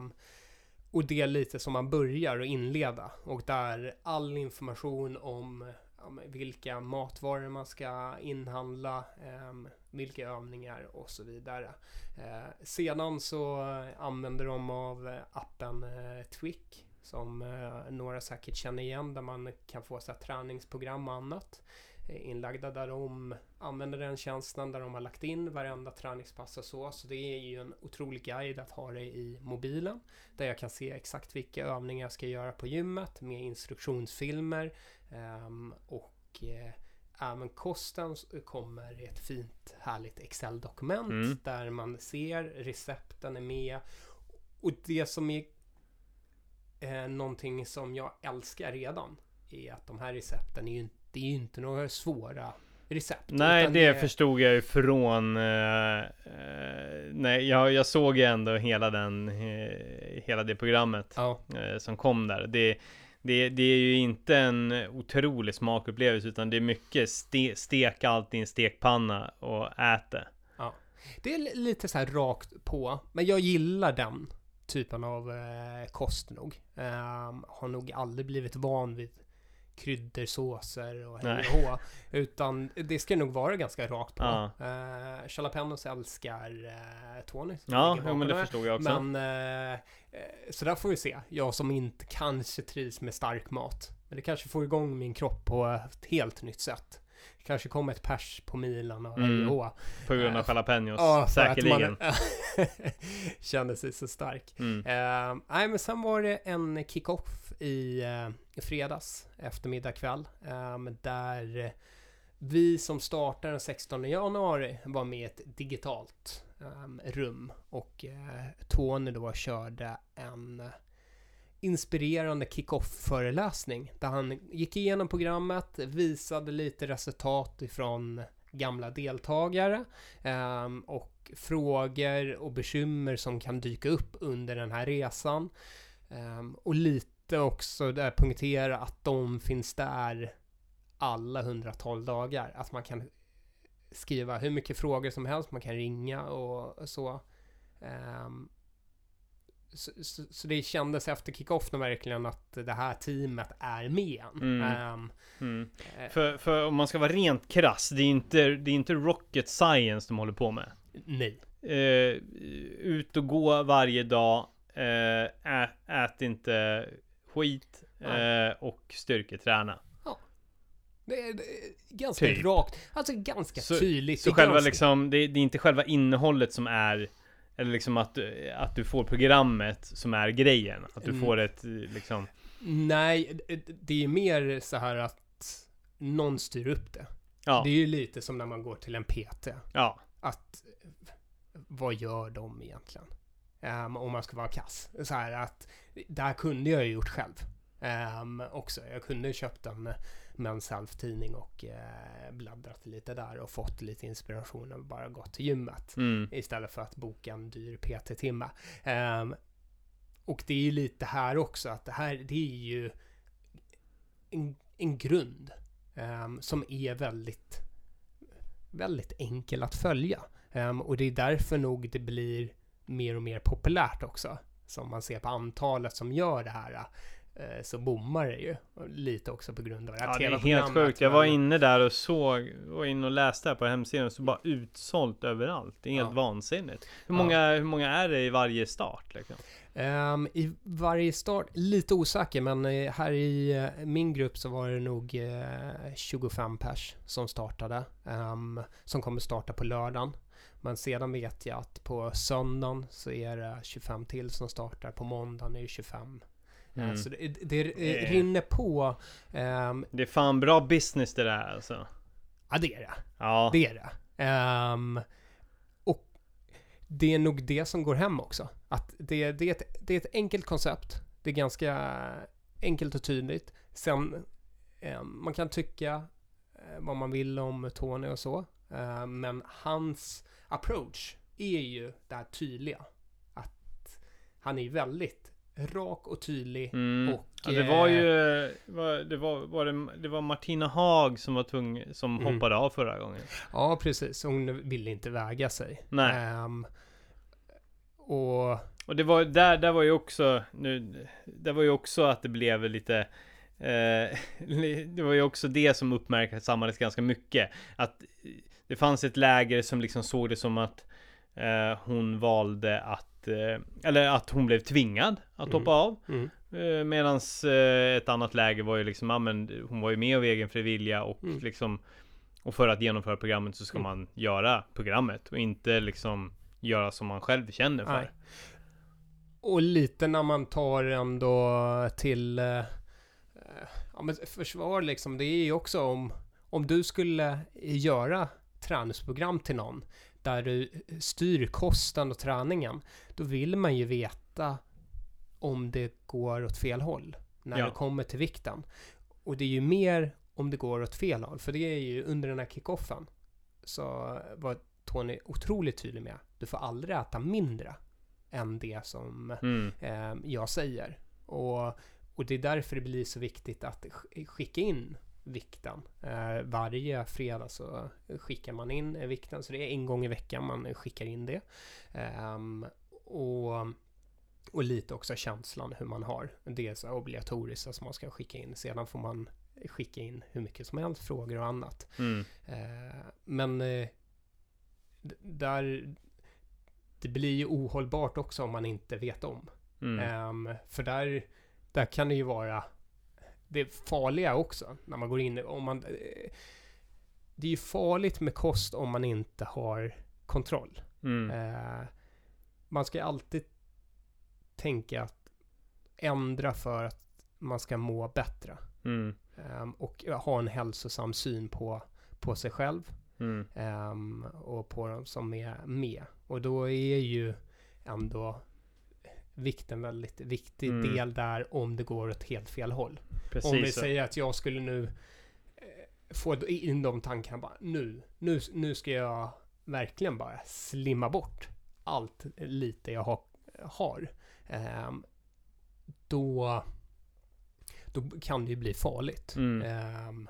och det är lite som man börjar och inleda. Och där all information om vilka matvaror man ska inhandla, eh, vilka övningar och så vidare. Eh, sedan så använder de av appen eh, Twick som eh, några säkert känner igen där man kan få så här, träningsprogram och annat inlagda där de använder den tjänsten där de har lagt in varenda träningspass och så. Så det är ju en otrolig guide att ha det i mobilen där jag kan se exakt vilka övningar jag ska göra på gymmet med instruktionsfilmer um, och uh, även kosten kommer i ett fint härligt Excel-dokument mm. där man ser recepten är med. Och det som är eh, någonting som jag älskar redan är att de här recepten är ju, det är ju inte några svåra recept. Nej, det, det förstod jag ju från... Eh, eh, nej, jag, jag såg ju ändå hela den, eh, hela det programmet ja. Eh, som kom där. Det det, det är ju inte en otrolig smakupplevelse utan det är mycket ste, steka allt i en stekpanna och äta. Ja. Det är lite så här rakt på, men jag gillar den typen av eh, kost nog. Eh, har nog aldrig blivit van vid kryddersåser och hej Utan det ska nog vara ganska rakt på. Ja. Uh, Jalapenos älskar uh, Tony. Ja, ja men det förstod jag också. Men uh, så där får vi se. Jag som inte kanske trivs med stark mat. Men det kanske får igång min kropp på ett helt nytt sätt. Kanske kommer ett pers på milen och mm. På grund av jalapenos, uh, säkerligen. kände sig så stark. Mm. Uh, nej, men sen var det en kick-off i, uh, i fredags eftermiddag kväll. Uh, där vi som startade den 16 januari var med i ett digitalt um, rum och uh, Tony då körde en inspirerande kick-off-föreläsning där han gick igenom programmet, visade lite resultat ifrån gamla deltagare ehm, och frågor och bekymmer som kan dyka upp under den här resan. Ehm, och lite också där punktera att de finns där alla 112 dagar. Att man kan skriva hur mycket frågor som helst, man kan ringa och så. Um, så, så, så, det kändes efter kickoff verkligen att det här teamet är med. Mm. Um, mm. Eh, för, för om man ska vara rent krass, det är inte, det är inte rocket science de håller på med. Nej. Uh, ut och gå varje dag, uh, ät, ät inte skit uh, och styrketräna. Det är, det är ganska typ. rakt, alltså ganska så, tydligt. Så själva ganska... liksom, det, det är inte själva innehållet som är eller liksom att, att du får programmet som är grejen. Att du mm. får ett liksom... Nej, det är mer så här att någon styr upp det. Ja. Det är ju lite som när man går till en PT. Ja. Att vad gör de egentligen? Um, om man ska vara kass. Så här att det här kunde jag ju gjort själv. Um, också. Jag kunde köpt en Men's Health-tidning och eh, bläddrat lite där och fått lite inspiration och bara gått till gymmet. Mm. Istället för att boka en dyr PT-timme. Um, och det är ju lite här också att det här, det är ju en, en grund um, som är väldigt, väldigt enkel att följa. Um, och det är därför nog det blir mer och mer populärt också. Som man ser på antalet som gör det här eh, så bommar det ju lite också på grund av att Ja, det är helt sjukt. Jag var inne där och såg, var inne och läste här på hemsidan, så bara utsålt överallt. Det är helt Ja. vansinnigt. Hur Ja. många, hur många är det i varje start? Liksom? Ehm, I varje start, lite osäker, men eh, här i eh, min grupp så var det nog eh, 25 pers som startade. ehm, som kommer starta på lördagen. Men sedan vet jag att på söndagen så är det 25 till som startar. På måndagen är det 25. Eh, Mm. Så det, det eh, Eh. rinner på. ehm, Det är fan bra business det där alltså. ja, det är det. Ja. Det är det. Ehm, och det är nog det som går hem också. Att det, det, är ett, det är ett enkelt koncept. Det är ganska enkelt och tydligt. Sen, eh, man kan tycka vad man vill om Tony och så. Eh, men hans approach är ju det här tydliga. Att han är väldigt rak och tydlig. Mm. Och, ja, det var eh, ju, var, det, var, var det, det var Martina Haag som var tvungen, som Mm. hoppade av förra gången. Ja, precis. Hon ville inte väga sig. Nej. Ehm, och Och det var, där, där var ju också, nu, det var ju också att det blev lite eh, Det var ju också det som uppmärksammades ganska mycket. Att det fanns ett läger som liksom såg det som att eh, hon valde att, eh, eller att hon blev tvingad att Mm. hoppa av. mm, Eh, medans eh, ett annat läge var ju liksom, ja men hon var ju med av egen fri vilja och Mm. liksom Och för att genomföra programmet så ska man göra programmet och inte liksom göra som man själv känner för. Nej. Och lite när man tar ändå till eh, ja, men försvar liksom. Det är ju också om, om du skulle göra träningsprogram till någon där du styr kosten och träningen. Då vill man ju veta om det går åt fel håll när Ja. det kommer till vikten. Och det är ju mer om det går åt fel håll. För det är ju under den här kickoffen så var Tony otroligt tydlig med. Du får aldrig äta mindre än det som Mm. eh, jag säger. Och, och det är därför det blir så viktigt att sk- skicka in vikten. Eh, varje fredag så skickar man in eh, vikten, så det är en gång i veckan man skickar in det. Ehm, och, och lite också känslan hur man har. Det är så obligatoriskt som man ska skicka in. Sedan får man skicka in hur mycket som helst, frågor och annat. Mm. Eh, men eh, där det blir ju ohållbart också om man inte vet om. Mm. Ehm, för där, där kan det ju vara det farliga också när man går in om man eh, det är ju farligt med kost om man inte har kontroll. Mm. Eh, man ska alltid tänka att ändra för att man ska må bättre. Mm. Ehm, och ha en hälsosam syn på, på sig själv Mm. ehm, och på de som är med. Och då är ju ändå vikten väldigt viktig Mm. del där om det går åt helt fel håll. Precis. om vi så. säger att jag skulle nu eh, få in de tankarna bara nu, nu, nu ska jag verkligen bara slimma bort allt lite jag har. har. Ehm, då, då kan det ju bli farligt. Mm. Och,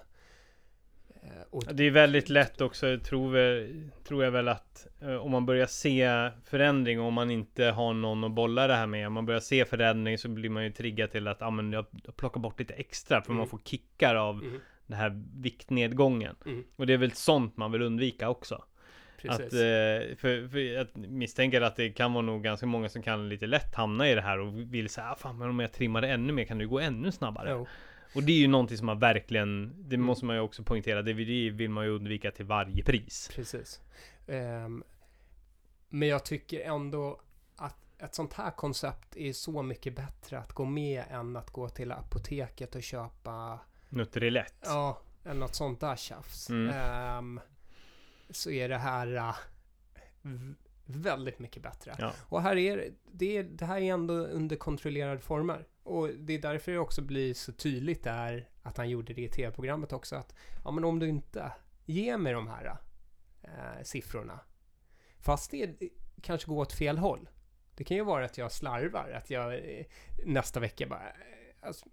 Det är väldigt lätt också, tror, vi, tror jag väl att eh, om man börjar se förändring och om man inte har någon att bolla det här med. Om man börjar se förändring så blir man ju triggad till att ah, men jag, jag plockar bort lite extra för Mm. man får kickar av Mm, den här viktnedgången. mm, Och det är väl sånt man vill undvika också. Att, precis. eh, för, för jag misstänker att det kan vara nog ganska många som kan lite lätt hamna i det här och vill säga ah, fan men om jag trimmar ännu mer kan det gå ännu snabbare. Jo, Och det är ju någonting som man verkligen, det Mm. måste man ju också poängtera, det vill, man ju undvika till varje pris. precis. Ehm, men jag tycker ändå att ett sånt här koncept är så mycket bättre att gå med än att gå till apoteket och köpa Nutrilett. Ja, än något sånt där tjafs. Mm. Ehm, så är det här v- väldigt mycket bättre. Ja. Och här är det- det här är ändå under kontrollerade former. Och det är därför det också blir så tydligt där att han gjorde det i tv-programmet också att ja men om du inte ger mig de här äh, siffrorna fast det kanske går åt fel håll. Det kan ju vara att jag slarvar, att jag eh, nästa vecka bara eh, alltså,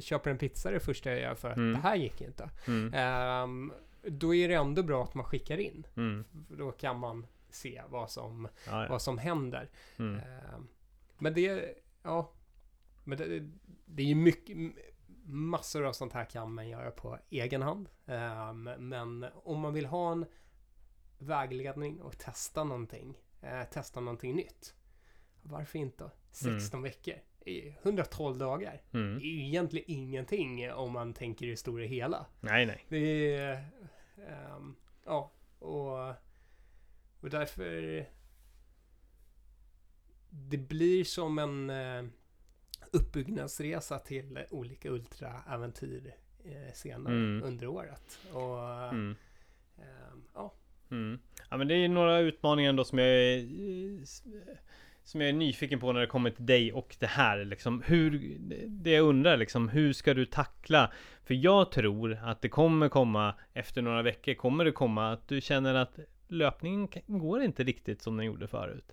köper en pizza det första jag gör för att Mm. det här gick inte. Mm. Ehm, då är det ändå bra att man skickar in. Mm. Då kan man se vad som, Ja, ja. vad som händer. Ehm, men det, ja. Men det, det är ju mycket, massor av sånt här kan man göra på egen hand. Ehm, men om man vill ha en vägledning och testa någonting, eh, testa någonting nytt. Varför inte? 16 veckor. Det är 112 dagar. Mm. Det är ju egentligen ingenting om man tänker i det stora hela. Nej, nej. Det är... ehm, ja, och, och därför... Det blir som en uh, uppbyggnadsresa till olika ultraäventyr uh, senare Mm. under året. Och Mm. ehm, ja, Mm. Ja men det är några utmaningar ändå som jag är Som jag är nyfiken på när det kommer till dig och det här liksom hur Det jag undrar liksom hur ska du tackla För jag tror att det kommer komma Efter några veckor kommer det komma att du känner att Löpningen går inte riktigt som den gjorde förut.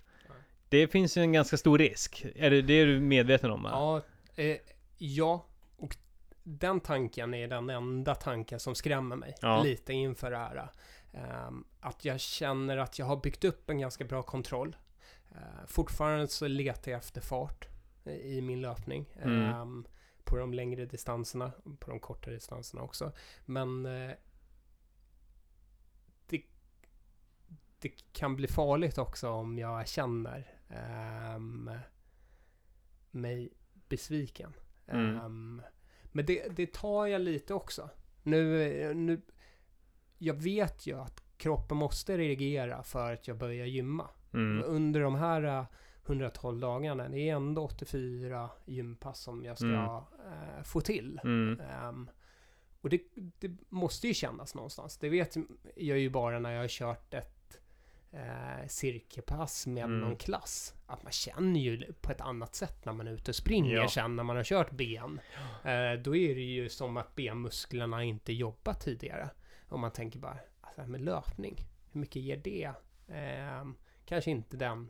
Det finns ju en ganska stor risk Är det det är du medveten om? va? ja, eh, ja, och den tanken är den enda tanken som skrämmer mig Ja. lite inför det här. Ehm, att jag känner att jag har byggt upp en ganska bra kontroll. Uh, fortfarande så letar jag efter fart i- min löpning. Mm. Ehm, på de längre distanserna, på de kortare distanserna också. Men eh, det, det kan bli farligt också om jag känner ehm, mig besviken. Mm. Ehm, men det, det tar jag lite också. Nu, nu, jag vet ju att kroppen måste reagera för att jag börjar gymma. Mm. Under de här eh, 112 dagarna, det är ändå 84 gympass som jag ska Mm. eh, få till. Ehm, och det, det måste ju kännas någonstans. Det vet jag ju bara när jag har kört ett eh, cirkelpass med Mm. någon klass. Att man känner ju på ett annat sätt när man är ute och springer Ja. sen när man har kört ben. Eh, då är det ju som att benmusklerna inte jobbat tidigare. Om man tänker bara, alltså med löpning, hur mycket ger det? Ehm, kanske inte den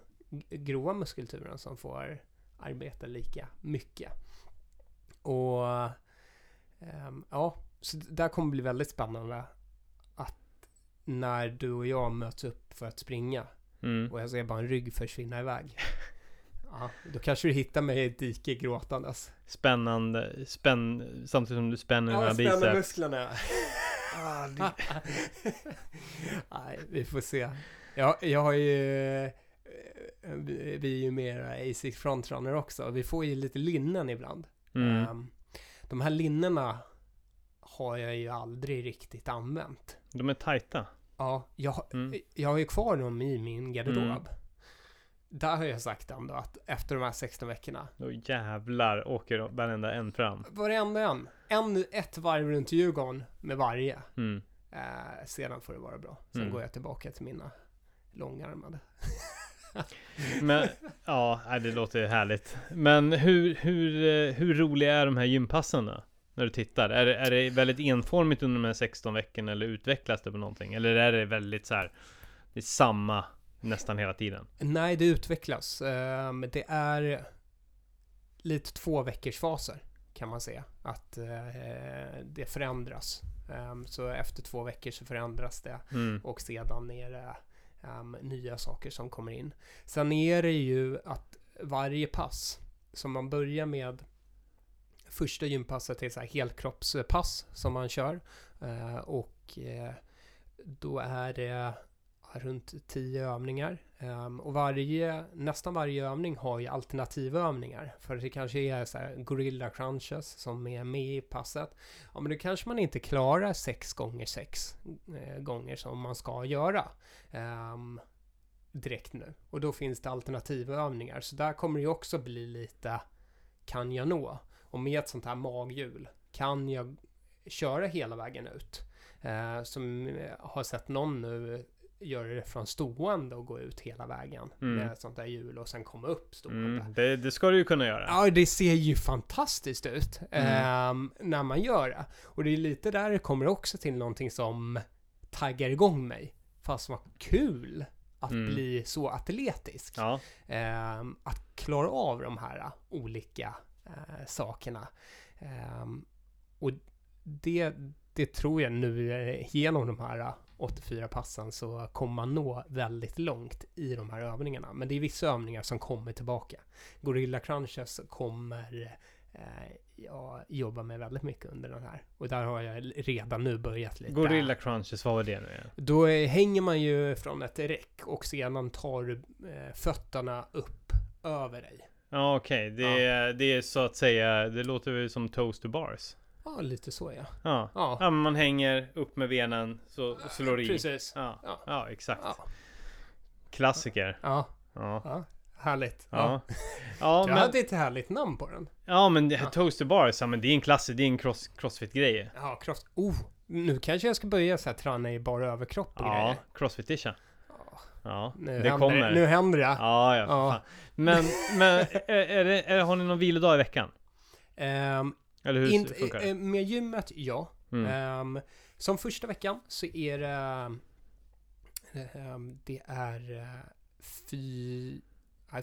grova muskulaturen som får arbeta lika mycket. Och ehm, ja, så det där kommer bli väldigt spännande när du och jag möts upp för att springa Mm. och jag ser bara en rygg försvinna iväg. Ja, då kanske du hittar mig i ett dike gråtandes. Spännande, spänn, samtidigt som du spänner dina Ja, spänner biceps musklerna. Ah, Nej, vi får se. Jag, jag har ju... eh, Vi är ju mera ASIC frontrunner också. Vi får ju lite linnen ibland. mm. Ehm, de här linnena har jag ju aldrig riktigt använt. De är tajta Ja, jag, Mm. jag har ju kvar dem i min garderob. Mm. Där har jag sagt ändå att efter de här 16 veckorna, Då jävlar åker varenda en fram varenda en, en, ett varv runt Djurgården med varje. mm. Eh, sedan får det vara bra. Sen Mm. går jag tillbaka till mina långärmade. Men ja, det låter härligt Men hur, hur, eh, hur roliga är de här gympassen då? När du tittar? Är det, är det väldigt enformigt under de här 16 veckorna eller utvecklas det på någonting? Eller är det väldigt så här Det är samma nästan hela tiden? Nej, det utvecklas. Ehm, det är lite två veckors faser kan man säga. Att eh, det förändras. Ehm, så efter två veckor så förändras det Mm. och sedan är det ehm, nya saker som kommer in. Sen är det ju att varje pass som man börjar med första gympasset är så här helkroppspass som man kör Eh, och eh, då är det runt 10 övningar ehm, och varje, nästan varje övning har ju alternativövningar för det kanske är så här gorilla crunches som är med i passet ja men då kanske man inte klarar 6 gånger 6 eh, gånger som man ska göra ehm, direkt nu. Och då finns det alternativövningar. Så där kommer det ju också bli lite kan jag nå? Och med ett sånt här maghjul kan jag köra hela vägen ut? Eh, som eh, har sett någon nu göra det från stående och gå ut hela vägen Mm. med ett sånt där hjul och sen komma upp stående. Mm. Det, det ska du ju kunna göra Ja, det ser ju fantastiskt ut Mm. ehm, när man gör det. Och det är lite där det kommer också till någonting som taggar igång mig. Fast vad kul att Mm. bli så atletisk. Ja, Ehm, att klara av de här olika uh, sakerna. Ehm, och det, det tror jag nu eh, genom de här uh, 84 passen så kommer man nå väldigt långt i de här övningarna. Men det är vissa övningar som kommer tillbaka. Gorilla crunches kommer eh, jag jobbar med väldigt mycket under den här. Och där har jag redan nu börjat lite. Gorilla crunches, vad var det nu igen? Då eh, hänger man ju från ett räck och sedan tar eh, fötterna upp över dig. Ja okej, det, är- det är så att säga, det låter väl som toast to bars. Ja, lite så ja. Ja. Ja, ja man hänger upp med benen så slår i. precis. Ja, Ja. ja exakt. Ja, Klassiker. ja, Ja. ja. härligt. Ja. Ja, Du men, hade ett härligt namn på den. ja men det- Ja. toast to bars, ja men det är en klassiker, det är en cross, crossfit-grej. Ja, cross... Oh! Nu kanske jag ska börja så här träna i bara överkropp och Ja, grejer. crossfit-isha. Ja, nu det händer kommer. det. Nu händer det. Ja, ja, Ja. Men, men är, är det, är, har ni någon vilodag i veckan? Ehm, Eller hur Inte- funkar det? eh, med gymmet, ja. Mm. Ehm, som första veckan så är det... ehm, det är eh, fy,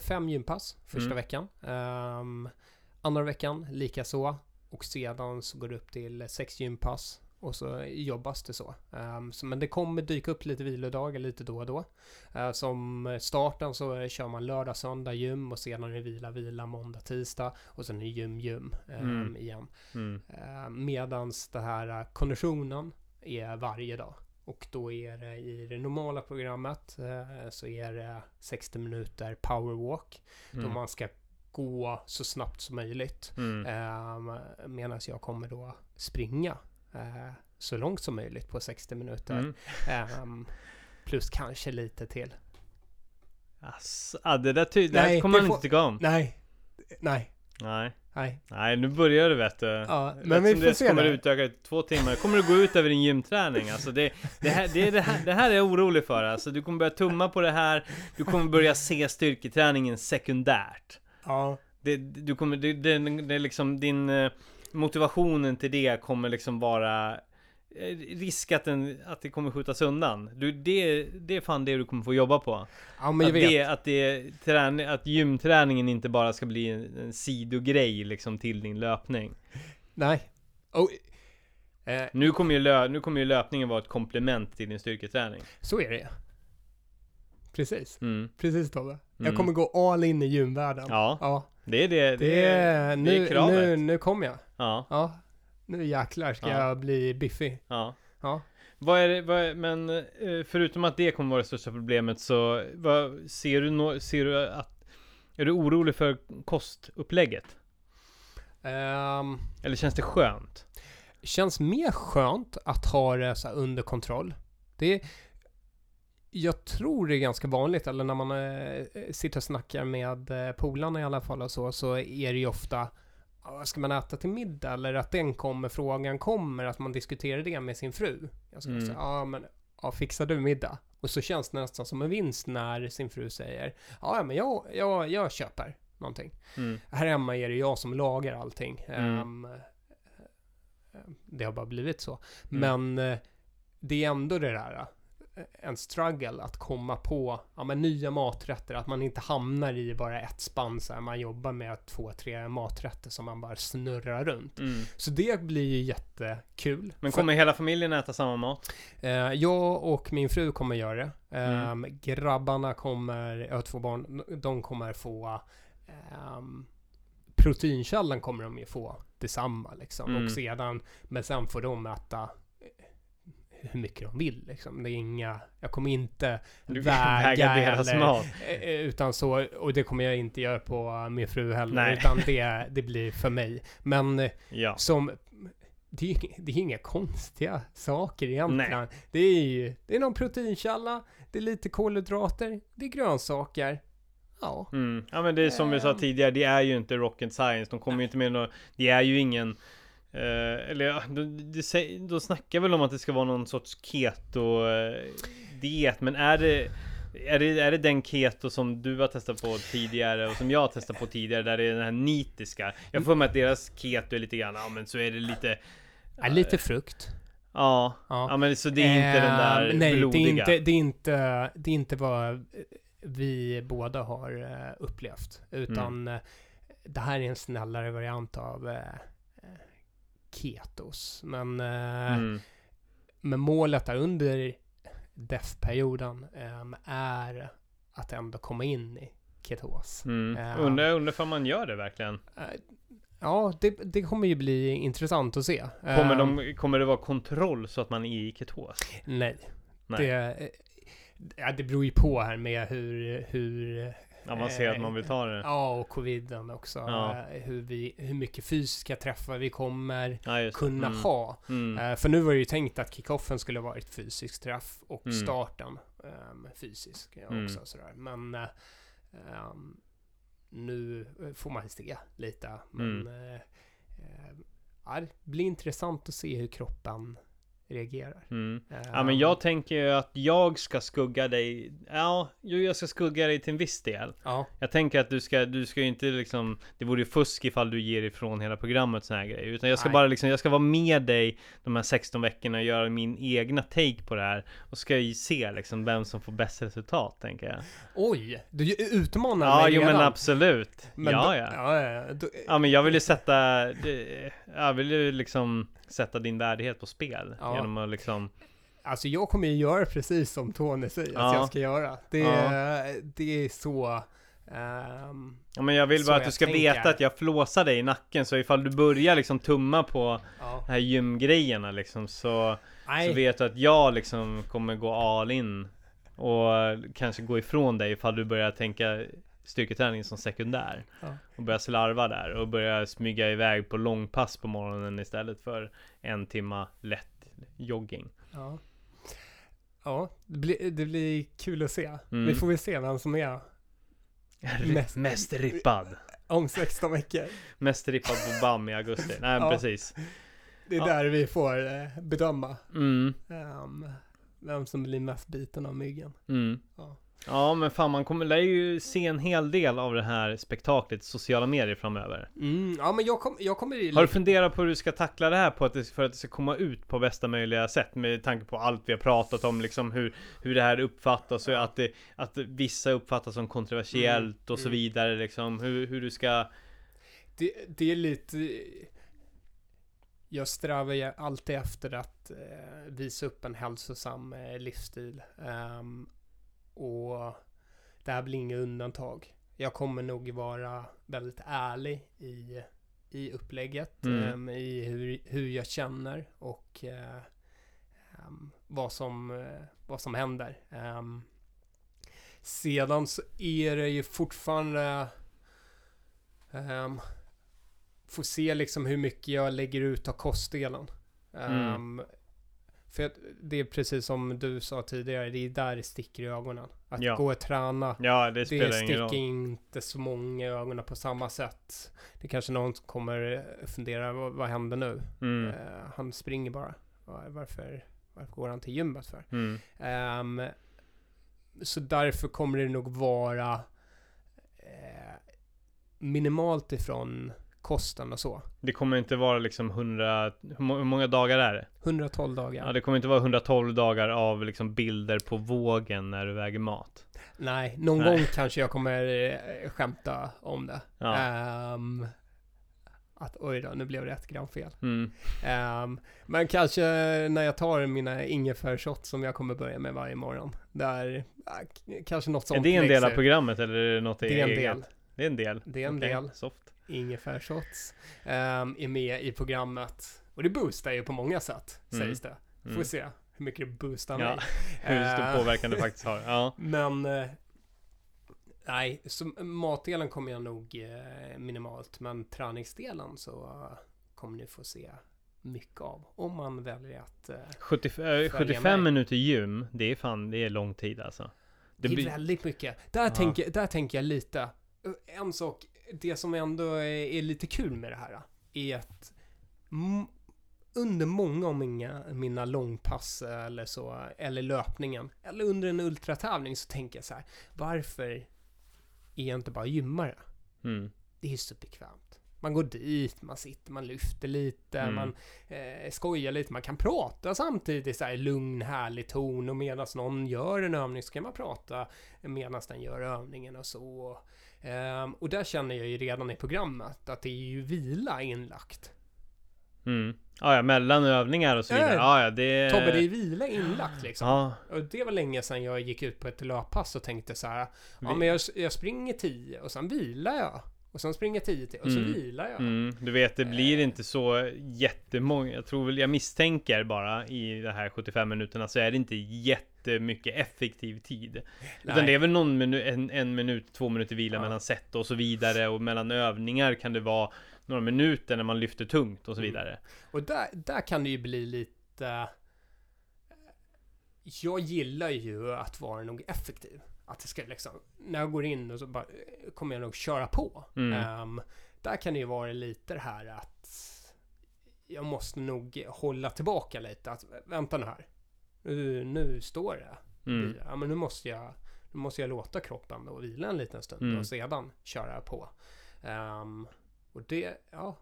fem gympass första Mm. veckan. Um, andra veckan lika så Och sedan så går det upp till sex gympass. Och så jobbas det så. Ehm, så men det kommer dyka upp lite vilodagar lite då och då. Eh, som starten så kör man lördag, söndag gym och sedan är det vila, vila måndag, tisdag. Och sen är det gym, gym ehm, Mm. igen. Mm. Eh, medans det här eh, konditionen är varje dag. Och då är det i det normala programmet eh, så är det 60 minuter powerwalk. Då Mm. man ska gå så snabbt som möjligt. Mm. Medan jag kommer då springa eh, så långt som möjligt på 60 minuter. Mm. Ehm, plus kanske lite till. Asså, ah, det där, ty- det Nej, kommer det man får- inte tycka om. Nej, nej, Nej. nej. Nej, nu börjar det vet du. Ja, men vi får det se kommer det. utöka till två timmar. Det kommer att gå ut över din gymträning. Alltså det, det, här, det, är det, här, det här är jag orolig för. Alltså du kommer börja tumma på det här. Du kommer börja se styrketräningen sekundärt. Ja, Det, du kommer, det, det, det är liksom din eh, motivationen till det kommer liksom vara eh, risk att, den, att det kommer skjutas undan. Du, det, det är fan det du kommer få jobba på. ja men jag att, vet. det, att, det, träning, att gymträningen inte bara ska bli en, en sidogrej liksom till din löpning. Nej. Och, eh, Nu kommer, ju lö, nu kommer ju löpningen vara ett komplement till din styrketräning. så är det Precis. Mm. Precis Tobbe. Mm. Jag kommer gå all in i gymvärlden. Ja, Ja. det är det. Det, Det är, det nu, är kravet. nu, nu kommer jag. Ja, Ja. Nu jäklar ska Ja. jag bli biffig. ja. Ja. Vad är det, vad är, men eh, förutom att det kommer vara det största problemet så vad, ser du nå- ser du att är du orolig för kostupplägget? Ehm, Eller känns det skönt? känns mer skönt att ha det så här under kontroll. Det jag tror det är ganska vanligt, eller när man eh, sitter och snackar med eh, polarna i alla fall och så, så är det ju ofta "Ja, vad ska man äta till middag? Eller att den kommer, frågan kommer, att man diskuterar det med sin fru. Jag ska Mm. säga, ja men, ja, fixar du middag? Och så känns det nästan som en vinst när sin fru säger, ja men jag, jag, jag köper någonting. Mm. Här hemma är det jag som lagar allting. Mm. Eh, det har bara blivit så. Mm. Men eh, det är ändå det där, en struggle att komma på ja, men nya maträtter, att man inte hamnar i bara ett spann så här, man jobbar med två, tre maträtter som man bara snurrar runt. Mm. Så det blir ju jättekul. Men För- kommer hela familjen äta samma mat? Eh, jag och min fru kommer göra det. Mm. Ehm, Grabbarna kommer, jag har två barn, de kommer få um, Proteinkällan kommer de ju få detsamma liksom. Mm. Och sedan, men sen får de äta eh, hur mycket de vill liksom. Det är inga, jag kommer inte Du väga, väga deras eller, mat? eh, Utan så, och det kommer jag inte göra på min fru heller. Nej. Utan det, det blir för mig. Men eh, Ja. som det är, det är inga konstiga saker egentligen. Det är ju, det är någon proteinkälla, det är lite kolhydrater, det är grönsaker. Ja. Mm. Ja men det är som vi sa Ehm. tidigare, det är ju inte rocket science. De kommer ju inte med något, det är ju ingen eh, eller ja, då, det, sä- då snackar väl om att det ska vara någon sorts keto eh, men är det är det, är det den keto som du har testat på tidigare och som jag har testat på tidigare där det är den här nitiska? Jag får mig att deras keto är lite grann, ja men så är det lite Är lite frukt. Ja, Ja. ja men så det är inte den där Nej, blodiga? det är inte, det är inte, det är inte vad vi båda har eh, upplevt. Utan eh, det här är en snällare variant av eh, eh, ketos. Men eh, Mm. Men målet är under DEF-perioden ehm, är att ändå komma in i ketos. Mm. Ja. Undrar, undrar om man gör det verkligen? Eh, ja, det, det kommer ju bli intressant att se. Kommer, Ehm, de, kommer det vara kontroll så att man är i ketos? Nej. Nej. Det, ja, det beror ju på här med hur, hur Avancerat man vill ta det? Ja, och coviden också. Ja. Eh, Hur, vi, hur mycket fysiska träffar vi kommer Ja, kunna Mm. ha. Mm. Eh, för nu var det ju tänkt att kickoffen skulle vara ett fysiskt träff och Mm. starten um, fysisk ja, Mm. också. Sådär. Men eh, ehm, nu får man se lite. Men eh, eh, ja, det blir intressant att se hur kroppen reagerar. Mm. Ja Ehm, men jag tänker ju att jag ska skugga dig Ja, jo jag ska skugga dig till en viss del Ja, Jag tänker att du ska, du ska ju inte liksom Det vore ju fusk ifall du ger ifrån hela programmet såna här grejer Utan jag ska Nej. bara liksom, jag ska vara med dig De här 16 veckorna och göra min egna take på det här Och ska ju se liksom vem som får bäst resultat tänker jag oj! Du utmanar Ja, mig jo men absolut Men Ja då, ja ja, ja, då, Ja men jag vill ju sätta Jag vill ju liksom Sätta din värdighet på spel Ja. Genom att liksom Alltså jag kommer ju göra precis som Tony säger Ja. att jag ska göra. Det, Ja. det är så... ehm, Ja men jag vill bara att du ska tänker. veta att jag flåsar dig i nacken Så ifall du börjar liksom tumma på ja. de här gymgrejerna liksom Så, Nej, så vet du att jag liksom kommer gå all in Och kanske gå ifrån dig ifall du börjar tänka styrketräning som sekundär Ja. Och börja slarva där och börja smyga iväg på långpass på morgonen istället för en timma lätt jogging ja. ja det, blir, det blir kul att se. Mm. Vi får väl se vem som är Mest- Mest rippad om 16 veckor. Mest rippad på BAM i augusti Nej Ja. precis Det är Ja. där vi får eh, bedöma mm. ehm, vem som blir mest biten av myggen. Mm. Ja. Ja men fan man kommer lär ju se en hel del av det här spektaklet i sociala medier framöver Mm, ja men jag, kom, jag kommer ju... Har du funderat på hur du ska tackla det här på att det, för att det ska komma ut på bästa möjliga sätt med tanke på allt vi har pratat om liksom hur, hur det här uppfattas och att det, att vissa uppfattas som kontroversiellt och så mm. vidare liksom hur, hur du ska Det, det är lite... Jag strävar ju alltid efter att eh, visa upp en hälsosam eh, livsstil. Ehm, och det här blir inget undantag. Jag kommer nog vara väldigt ärlig i, i upplägget. Mm. ehm, I hur, hur jag känner och ehm, vad, som, eh, vad som händer. Ehm, sedan så är det ju fortfarande Um, får se liksom hur mycket jag lägger ut av kostdelen. Mm. För det är precis som du sa tidigare, det är där det sticker i ögonen. Att Ja. gå och träna, Ja det det spelar ingen sticker inte så många i ögonen på samma sätt. Det kanske någon kommer eh, fundera, vad, vad händer nu? mm. Eh, han springer bara. Var- Varför, varför går han till gymmet för? Mm. Ehm, så därför kommer det nog vara eh, minimalt ifrån kosten och så. Det kommer inte vara liksom 100 Hur må- hur många dagar är det? 112 dagar. Ja det kommer inte vara 112 dagar av liksom bilder på vågen när du väger mat Nej, någon Nej. gång kanske jag kommer eh, skämta om det. Ja Ehm, att oj då, nu blev det ett gram fel. mm. Ehm, men kanske när jag tar mina ingefärsshots som jag kommer börja med varje morgon. Där, k- kanske något sånt Är det en del av programmet eller är det något Det är en eget? del. Det är en del? Det är en Okej, del. Soft ingefärsshots um, är med i programmet. Och det boostar ju på många sätt, Mm. sägs det. Får mm. se hur mycket det boostar Ja, mig. Hur stor Eh, påverkan det faktiskt har Ja Men... eh, nej, så matdelen kommer jag nog eh, minimalt. Men träningsdelen så eh, kommer ni få se mycket av. Om man väljer att... Eh, 70, eh, med. 75 minuter gym, det är fan, det är lång tid alltså det, Det är väldigt mycket. Där, Ja. tänker, där tänker jag lite. Eh, En sak, det som ändå är, är lite kul med det här är att under många av mina, mina långpass eller så, eller löpningen, eller under en ultratävling så tänker jag så här, varför är jag inte bara gymmare? mm, Det är så bekvämt. Man går dit, man sitter, man lyfter lite, Mm. man eh, skojar lite, man kan prata samtidigt i så här lugn, härlig ton och medan någon gör en övning så kan man prata medan den gör övningen och så. Ehm, och där känner jag ju redan i programmet att det är ju vila inlagt. mm. Ja, ja, mellan övningar och så vidare Äh, Ja, det Tobbe, det är vila inlagt liksom. Ja, Och det var länge sedan jag gick ut på ett löppass och tänkte så här, ja men jag, jag springer 10 och sen vilar jag. Och sen springer jag 10 till och så Mm. vilar jag. Mm, du vet, det blir Eh. inte så jättemånga. Jag tror väl, jag misstänker bara i de här 75 minuterna så är det inte jättemycket effektiv tid. Utan Nej. det är väl någon minu en, en minut, två minuter vila Ja. mellan set och så vidare. Och mellan övningar kan det vara några minuter när man lyfter tungt och så Mm. vidare. Och där, där kan det ju bli lite... Jag gillar ju att vara nog effektiv. Att det ska liksom... När jag går in och så bara kommer jag nog köra på. Mm. Ehm, där kan det ju vara lite det här att jag måste nog hålla tillbaka lite. Att vänta nu här. Nu, nu står det. Mm. Ja, men nu måste jag, nu måste jag låta kroppen då vila en liten stund Mm. och sedan köra på. Ehm, och det, ja,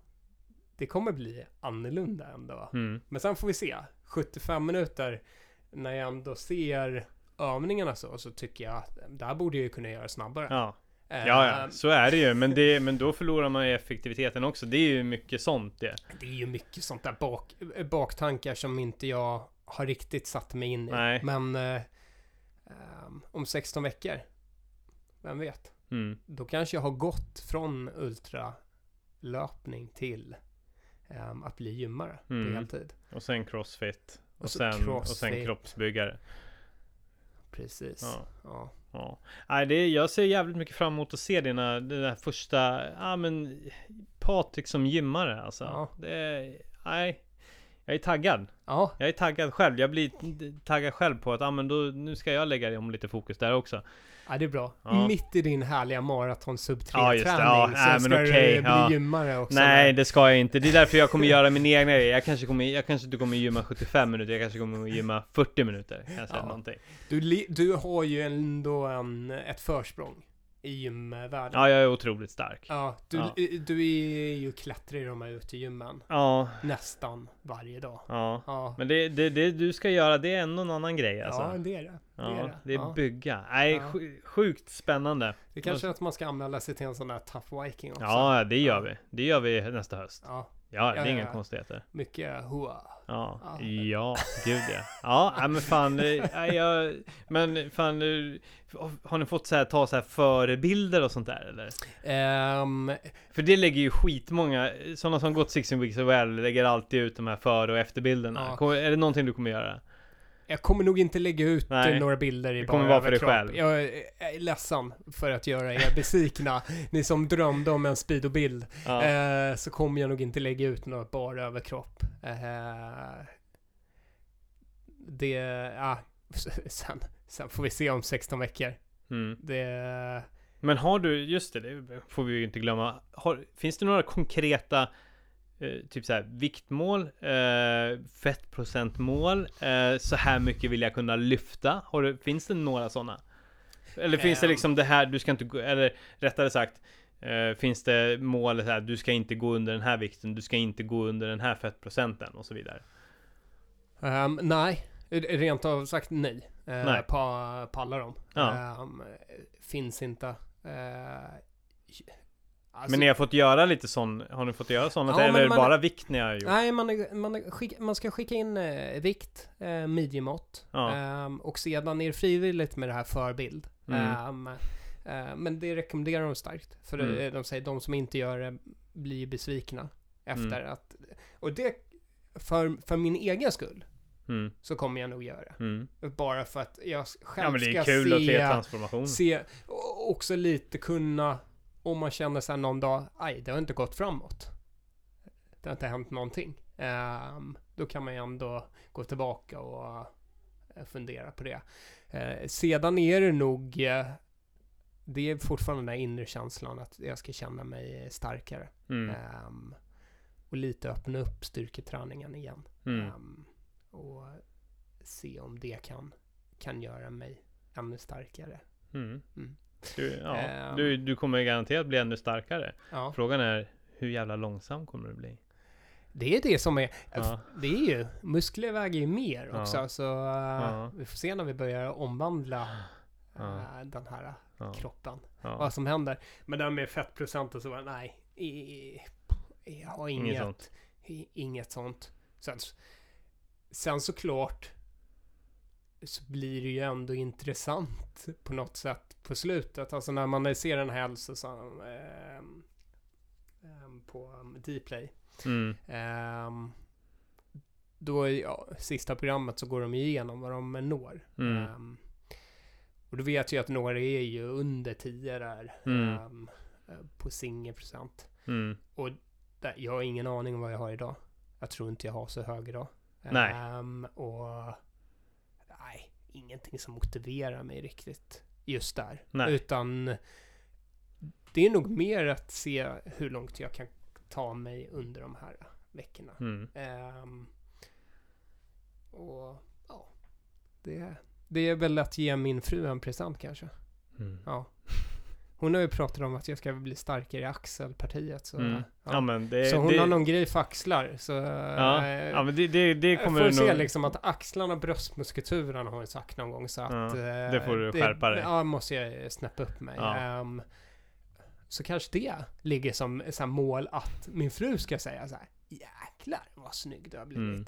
det kommer bli annorlunda ändå. Mm. Men sen får vi se. 75 minuter när jag ändå ser övningarna så, så tycker jag att det här borde jag ju kunna göra snabbare. Ja. Ehm, ja, ja, så är det ju. Men, det, men då förlorar man ju effektiviteten också. Det är ju mycket sånt det. Det är ju mycket sånt där bak, baktankar som inte jag har riktigt satt mig in i. Nej. Men eh, ehm, om 16 veckor, vem vet? Mm. Då kanske jag har gått från ultralöpning till ehm, att bli gymmare Mm. på heltid. Och sen crossfit. Och, Och sen, och sen crossfit. kroppsbyggare. Precis. Ja. Ja. Ja. Nej, det, jag ser jävligt mycket fram emot att se dina, det där första, ja men Patrik som gymmare alltså. Ja. Det nej. Jag är taggad. ja. Jag är taggad själv. Jag blir taggad själv på att, ja men då, nu ska jag lägga om lite fokus där också. Ja, det är bra. Ja. Mitt i din härliga maraton sub 3 Ja, Ja, så men ska okej, du bli ja. gymmare också. Nej, det ska jag inte. Det är därför jag kommer göra min egna grej. Jag kanske kommer, jag kanske inte kommer gymma 75 minuter. Jag kanske kommer gymma 40 minuter. Kanske Ja. någonting. Du, du har ju ändå en, ett försprång i gymvärlden. Ja, jag är otroligt stark. Ja, du, Ja. du är ju klättrar i de här utegymmen Ja, nästan varje dag. ja. Ja, Men det, det, det du ska göra, det är ändå en annan grej alltså. ja det är det. Ja, det är det. det är Ja. bygga. Nej, sjukt spännande. Det kanske är att man ska anmäla sig till en sån där tough viking också. Ja, det gör vi. Det gör vi nästa höst. Ja, Ja, det är Ja, inga ja. konstigheter. mycket hoa. Ja, Ja. ja, gud ja. Ja, men fan, eh, jag, men fan, eh, har ni fått så här, ta så här förebilder och sånt där eller? Ehm, För det lägger ju skitmånga, sådana som gått 16 weeks of well lägger alltid ut de här före och efterbilderna. Ja. Kommer- Är det någonting du kommer göra? Jag kommer nog inte lägga ut Nej. några bilder i bara överkropp. själv. Jag är- ledsen för att göra er besvikna. Ni som drömde om en speedobild. Ja. Eh, så kommer jag nog inte lägga ut något bara överkropp. Eh, det, ja, sen, sen får vi se om 16 veckor. Mm. Det, Men har du, just det, det får vi ju inte glömma. Har, finns det några konkreta eh, typ så här viktmål, eh, fettprocentmål, eh, så här mycket vill jag kunna lyfta? Har du, finns det några sådana? Eller finns det Ehm. liksom det här, du ska inte gå, eller rättare sagt, eh, finns det mål så här, du ska inte gå under den här vikten, du ska inte gå under den här fettprocenten och så vidare? ehm, nej, rent av sagt nej. eh, Nej. På, på alla dem. Ja. Ehm, finns inte. Alltså- Men ni har fått göra lite sån, har ni fått göra sådana? Ja, eller det man- bara vikt ni har gjort? Nej, man, man, skick, man ska skicka in eh, vikt, eh, midjemått. Ja. Ehm, och sedan är det frivilligt med det här förbild. Mm. Ehm, eh, men det rekommenderar de starkt. För Mm. de säger de som inte gör det blir besvikna efter Mm. att... Och det, för, för min egen skull, Mm, så kommer jag nog göra mm. Bara för att jag själv Ja men det ska är kul se, att se transformation. se, också lite kunna, om man känner sig någon dag, aj, det har inte gått framåt. Det har inte hänt någonting. Ehm, då kan man ju ändå gå tillbaka och eh, fundera på det. Eh, sedan är det nog, eh, det är fortfarande den där inre känslan att jag ska känna mig starkare. Mm, Ehm, och lite öppna upp styrketräningen igen. mm. Ehm, och se om det kan, kan göra mig ännu starkare. Mm. Du, ja, Ehm. du, du kommer garanterat bli ännu starkare. Ja, Frågan är hur jävla långsam kommer du bli? det är det som är, Ja. det är ju, muskler väger ju mer Ja. också, så uh, Ja. vi får se när vi börjar omvandla Ja. uh, den här Ja, kroppen, ja. vad som händer. Men det här med fettprocent och så, nej, i, jag har Inget inget, sånt. i, inget sånt. Sen, sen såklart så blir det ju ändå intressant på något sätt på slutet. Alltså när man ser en hälsosam, eh, ehm, på Dplay. Mm. Ehm, då, ja, sista programmet så går de igenom vad de når. Mm. Ehm, och då vet jag att några är ju under 10 där. Mm. ehm, eh, på singelprocent. Mm. Där, jag har ingen aning om vad jag har idag. Jag tror inte jag har så hög idag. Nej. Ehm, och ingenting som motiverar mig riktigt just där. Nej. Utan det är nog mer att se hur långt jag kan ta mig under de här veckorna. Mm. Ehm, och ja, det, det är väl att ge min fru en present kanske. Mm. Ja. Hon har ju pratat om att jag ska bli starkare i axelpartiet. Så, Mm. Ja. ja. det, så hon det, har någon grej för axlar. Så, ja. eh, ja men det, det, det kommer får du se nog... liksom att axlarna och bröstmuskulaturen har hon sagt någon gång. Så att, Ja, eh, det får du skärpa dig. Ja, måste jag snäppa upp mig. Ja. Ehm, så kanske det ligger som så mål att min fru ska säga så här. Jäklar vad snygg du har blivit. Mm.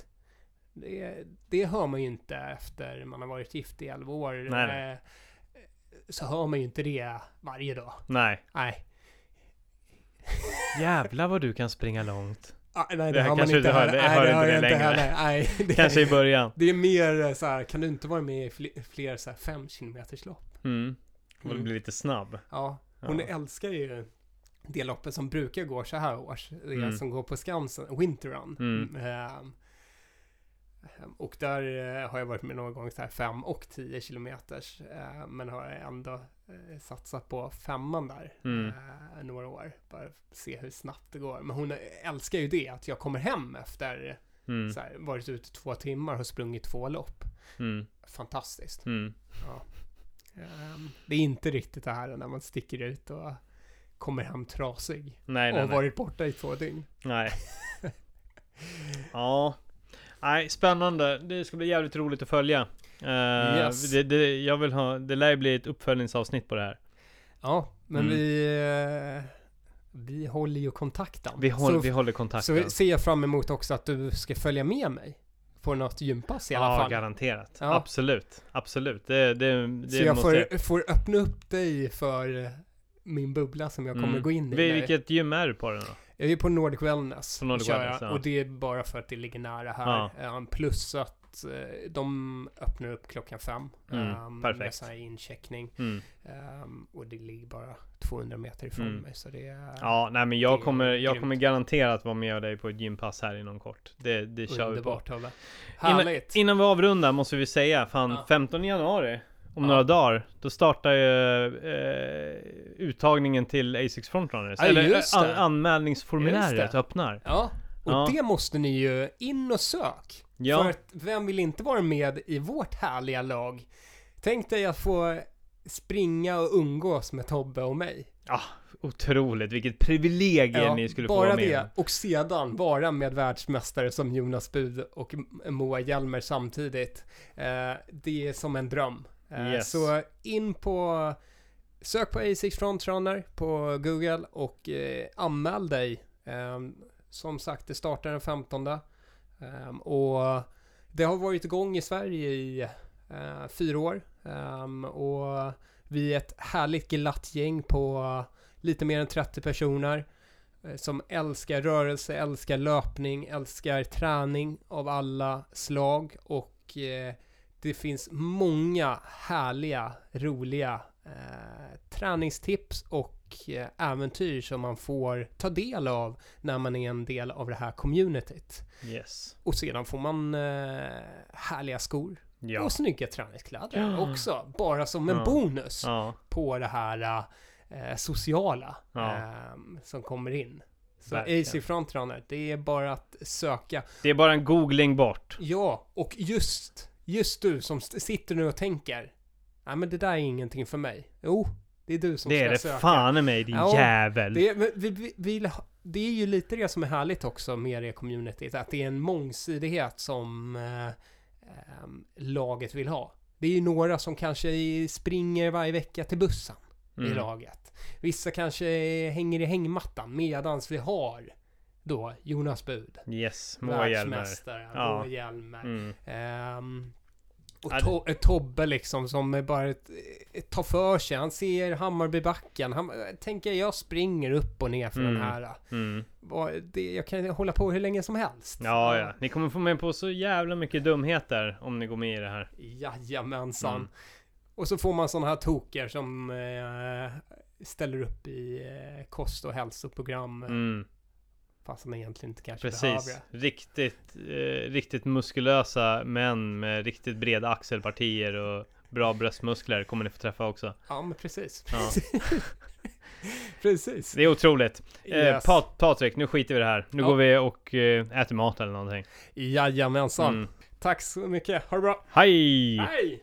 Det, det hör man ju inte efter man har varit gift i 11 år. Nej, nej. Så hör man ju inte det varje dag. Nej. Nej. Jävlar vad du kan springa långt. Ah, nej, det, Det hör man inte hör- det Nej, hör det inte hör det jag inte längre. heller. Nej, det, Kanske i början. det är mer så här, kan du inte vara med i fler, fler så här fem kilometers lopp? Mm. Och Mm. bli lite snabb. Ja, hon Ja. älskar ju det loppet som brukar gå så här års. Det Mm. som går på Skansen, Winter Run. Mm. Ehm, och där eh, har jag varit med några gånger så här 5 och 10 kilometers. eh, men har ändå eh, satsat på femman där Mm. några år. Bara se hur snabbt det går. Men hon älskar ju det, att jag kommer hem efter Mm. så här, varit ute två timmar och sprungit två lopp. Mm. Fantastiskt. Mm. Ehm, det är inte riktigt det här när man sticker ut och kommer hem trasig. Nej, och nej, har nej. varit borta i två dygn. Nej. ja. Nej, spännande. Det ska bli jävligt roligt att följa. Eh, Yes. det, det, jag vill ha, det lär bli ett uppföljningsavsnitt på det här. Ja, men Mm. vi, eh, vi håller ju kontakten. Vi, håll, så, vi håller så kontakten. ser jag fram emot också att du ska följa med mig på något gympass i alla ja, fall. garanterat. Ja. Absolut. Absolut. Det, det, det så jag får, får öppna upp dig för min bubbla som jag kommer Mm. gå in i. Vilket gym är du på den då? Jag är på Nordic Wellness. På Nordic Wellness, ja. Och det är bara för att det ligger nära här. Ja. Ehm, plus att eh, de öppnar upp klockan fem. Mm, Med perfekt. här incheckning. Mm. Ehm, och det ligger bara 200 meter ifrån Mm. mig. Så det är Ja, nej men jag kommer, jag grymt. kommer garanterat vara med dig på ett gympass här inom kort. Det, det kör vi på. underbart. Härligt. Innan vi avrundar måste vi säga, fan Ja. 15 januari om Ja. några dagar, då startar ju eh, uttagningen till Asics Frontrunners. Ja, Eller just an, anmälningsformuläret öppnar. Ja, och Ja. det måste ni ju in och sök. För Ja, att vem vill inte vara med i vårt härliga lag? Tänk dig att få springa och umgås med Tobbe och mig. otroligt. Vilket privilegium ni skulle få bara vara med. det. Och sedan vara med världsmästare som Jonas Bud och Moa Hjelmer samtidigt. Eh, det är som en dröm. Eh, Yes. Så in på, sök på A6 Frontrunner på Google och eh, anmäl dig. Eh, som sagt, det startar den 15. Eh, och det har varit igång i Sverige i eh, fyra år. Eh, och vi är ett härligt glatt gäng på lite mer än 30 personer som älskar rörelse, älskar löpning, älskar träning av alla slag och eh, det finns många härliga, roliga eh, träningstips och eh, äventyr som man får ta del av när man är en del av det här communityt. Yes. Och sedan får man eh, härliga skor Ja. och snygga träningskläder Ja. också, bara som en Ja. bonus på det här eh, sociala ehm, som kommer in. Så. AC Frontrunner, det är bara att söka. Det är bara en googling bort. Ja, och just, just du som sitter nu och tänker, nej men det där är ingenting för mig. Jo, det är du som Det ska är det söka. fan i mig din Ja, jävel. Det är, vi, vi, vi, det är ju lite det som är härligt också med det communityt, att det är en mångsidighet som eh, ehm, laget vill ha. Det är ju några som kanske i- springer varje vecka till bussen i Mm. laget. Vissa kanske hänger i hängmattan medans vi har då Jonas Bud, Yes, Moa Hjelmer. Ja. Moa Hjelmer. Mm. Ehm, och to- eh, Tobbe liksom som är bara tar för sig. Han ser Hammarbybacken. Han tänker jag springer upp och ner för Mm. den här. Mm. Vad- Det, jag kan hålla på hur länge som helst. Ja, ja. Ni kommer få med på så jävla mycket dumheter om ni går med i det här. Jajamensan. Mm. Och så får man sådana här toker som eh, ställer upp i eh, kost och hälsoprogram. Mm. Fast man egentligen inte kanske behöver Precis. det. Riktigt, eh, riktigt muskulösa män med riktigt breda axelpartier och bra bröstmuskler kommer ni få träffa också. Ja, men precis. Ja. precis. Det är otroligt. Eh, Yes. Pat Patrik, nu skiter vi i det här. Nu Ja. går vi och eh, äter mat eller någonting. Jajamensan. Mm. Tack så mycket. Ha det bra. Hej! Hej!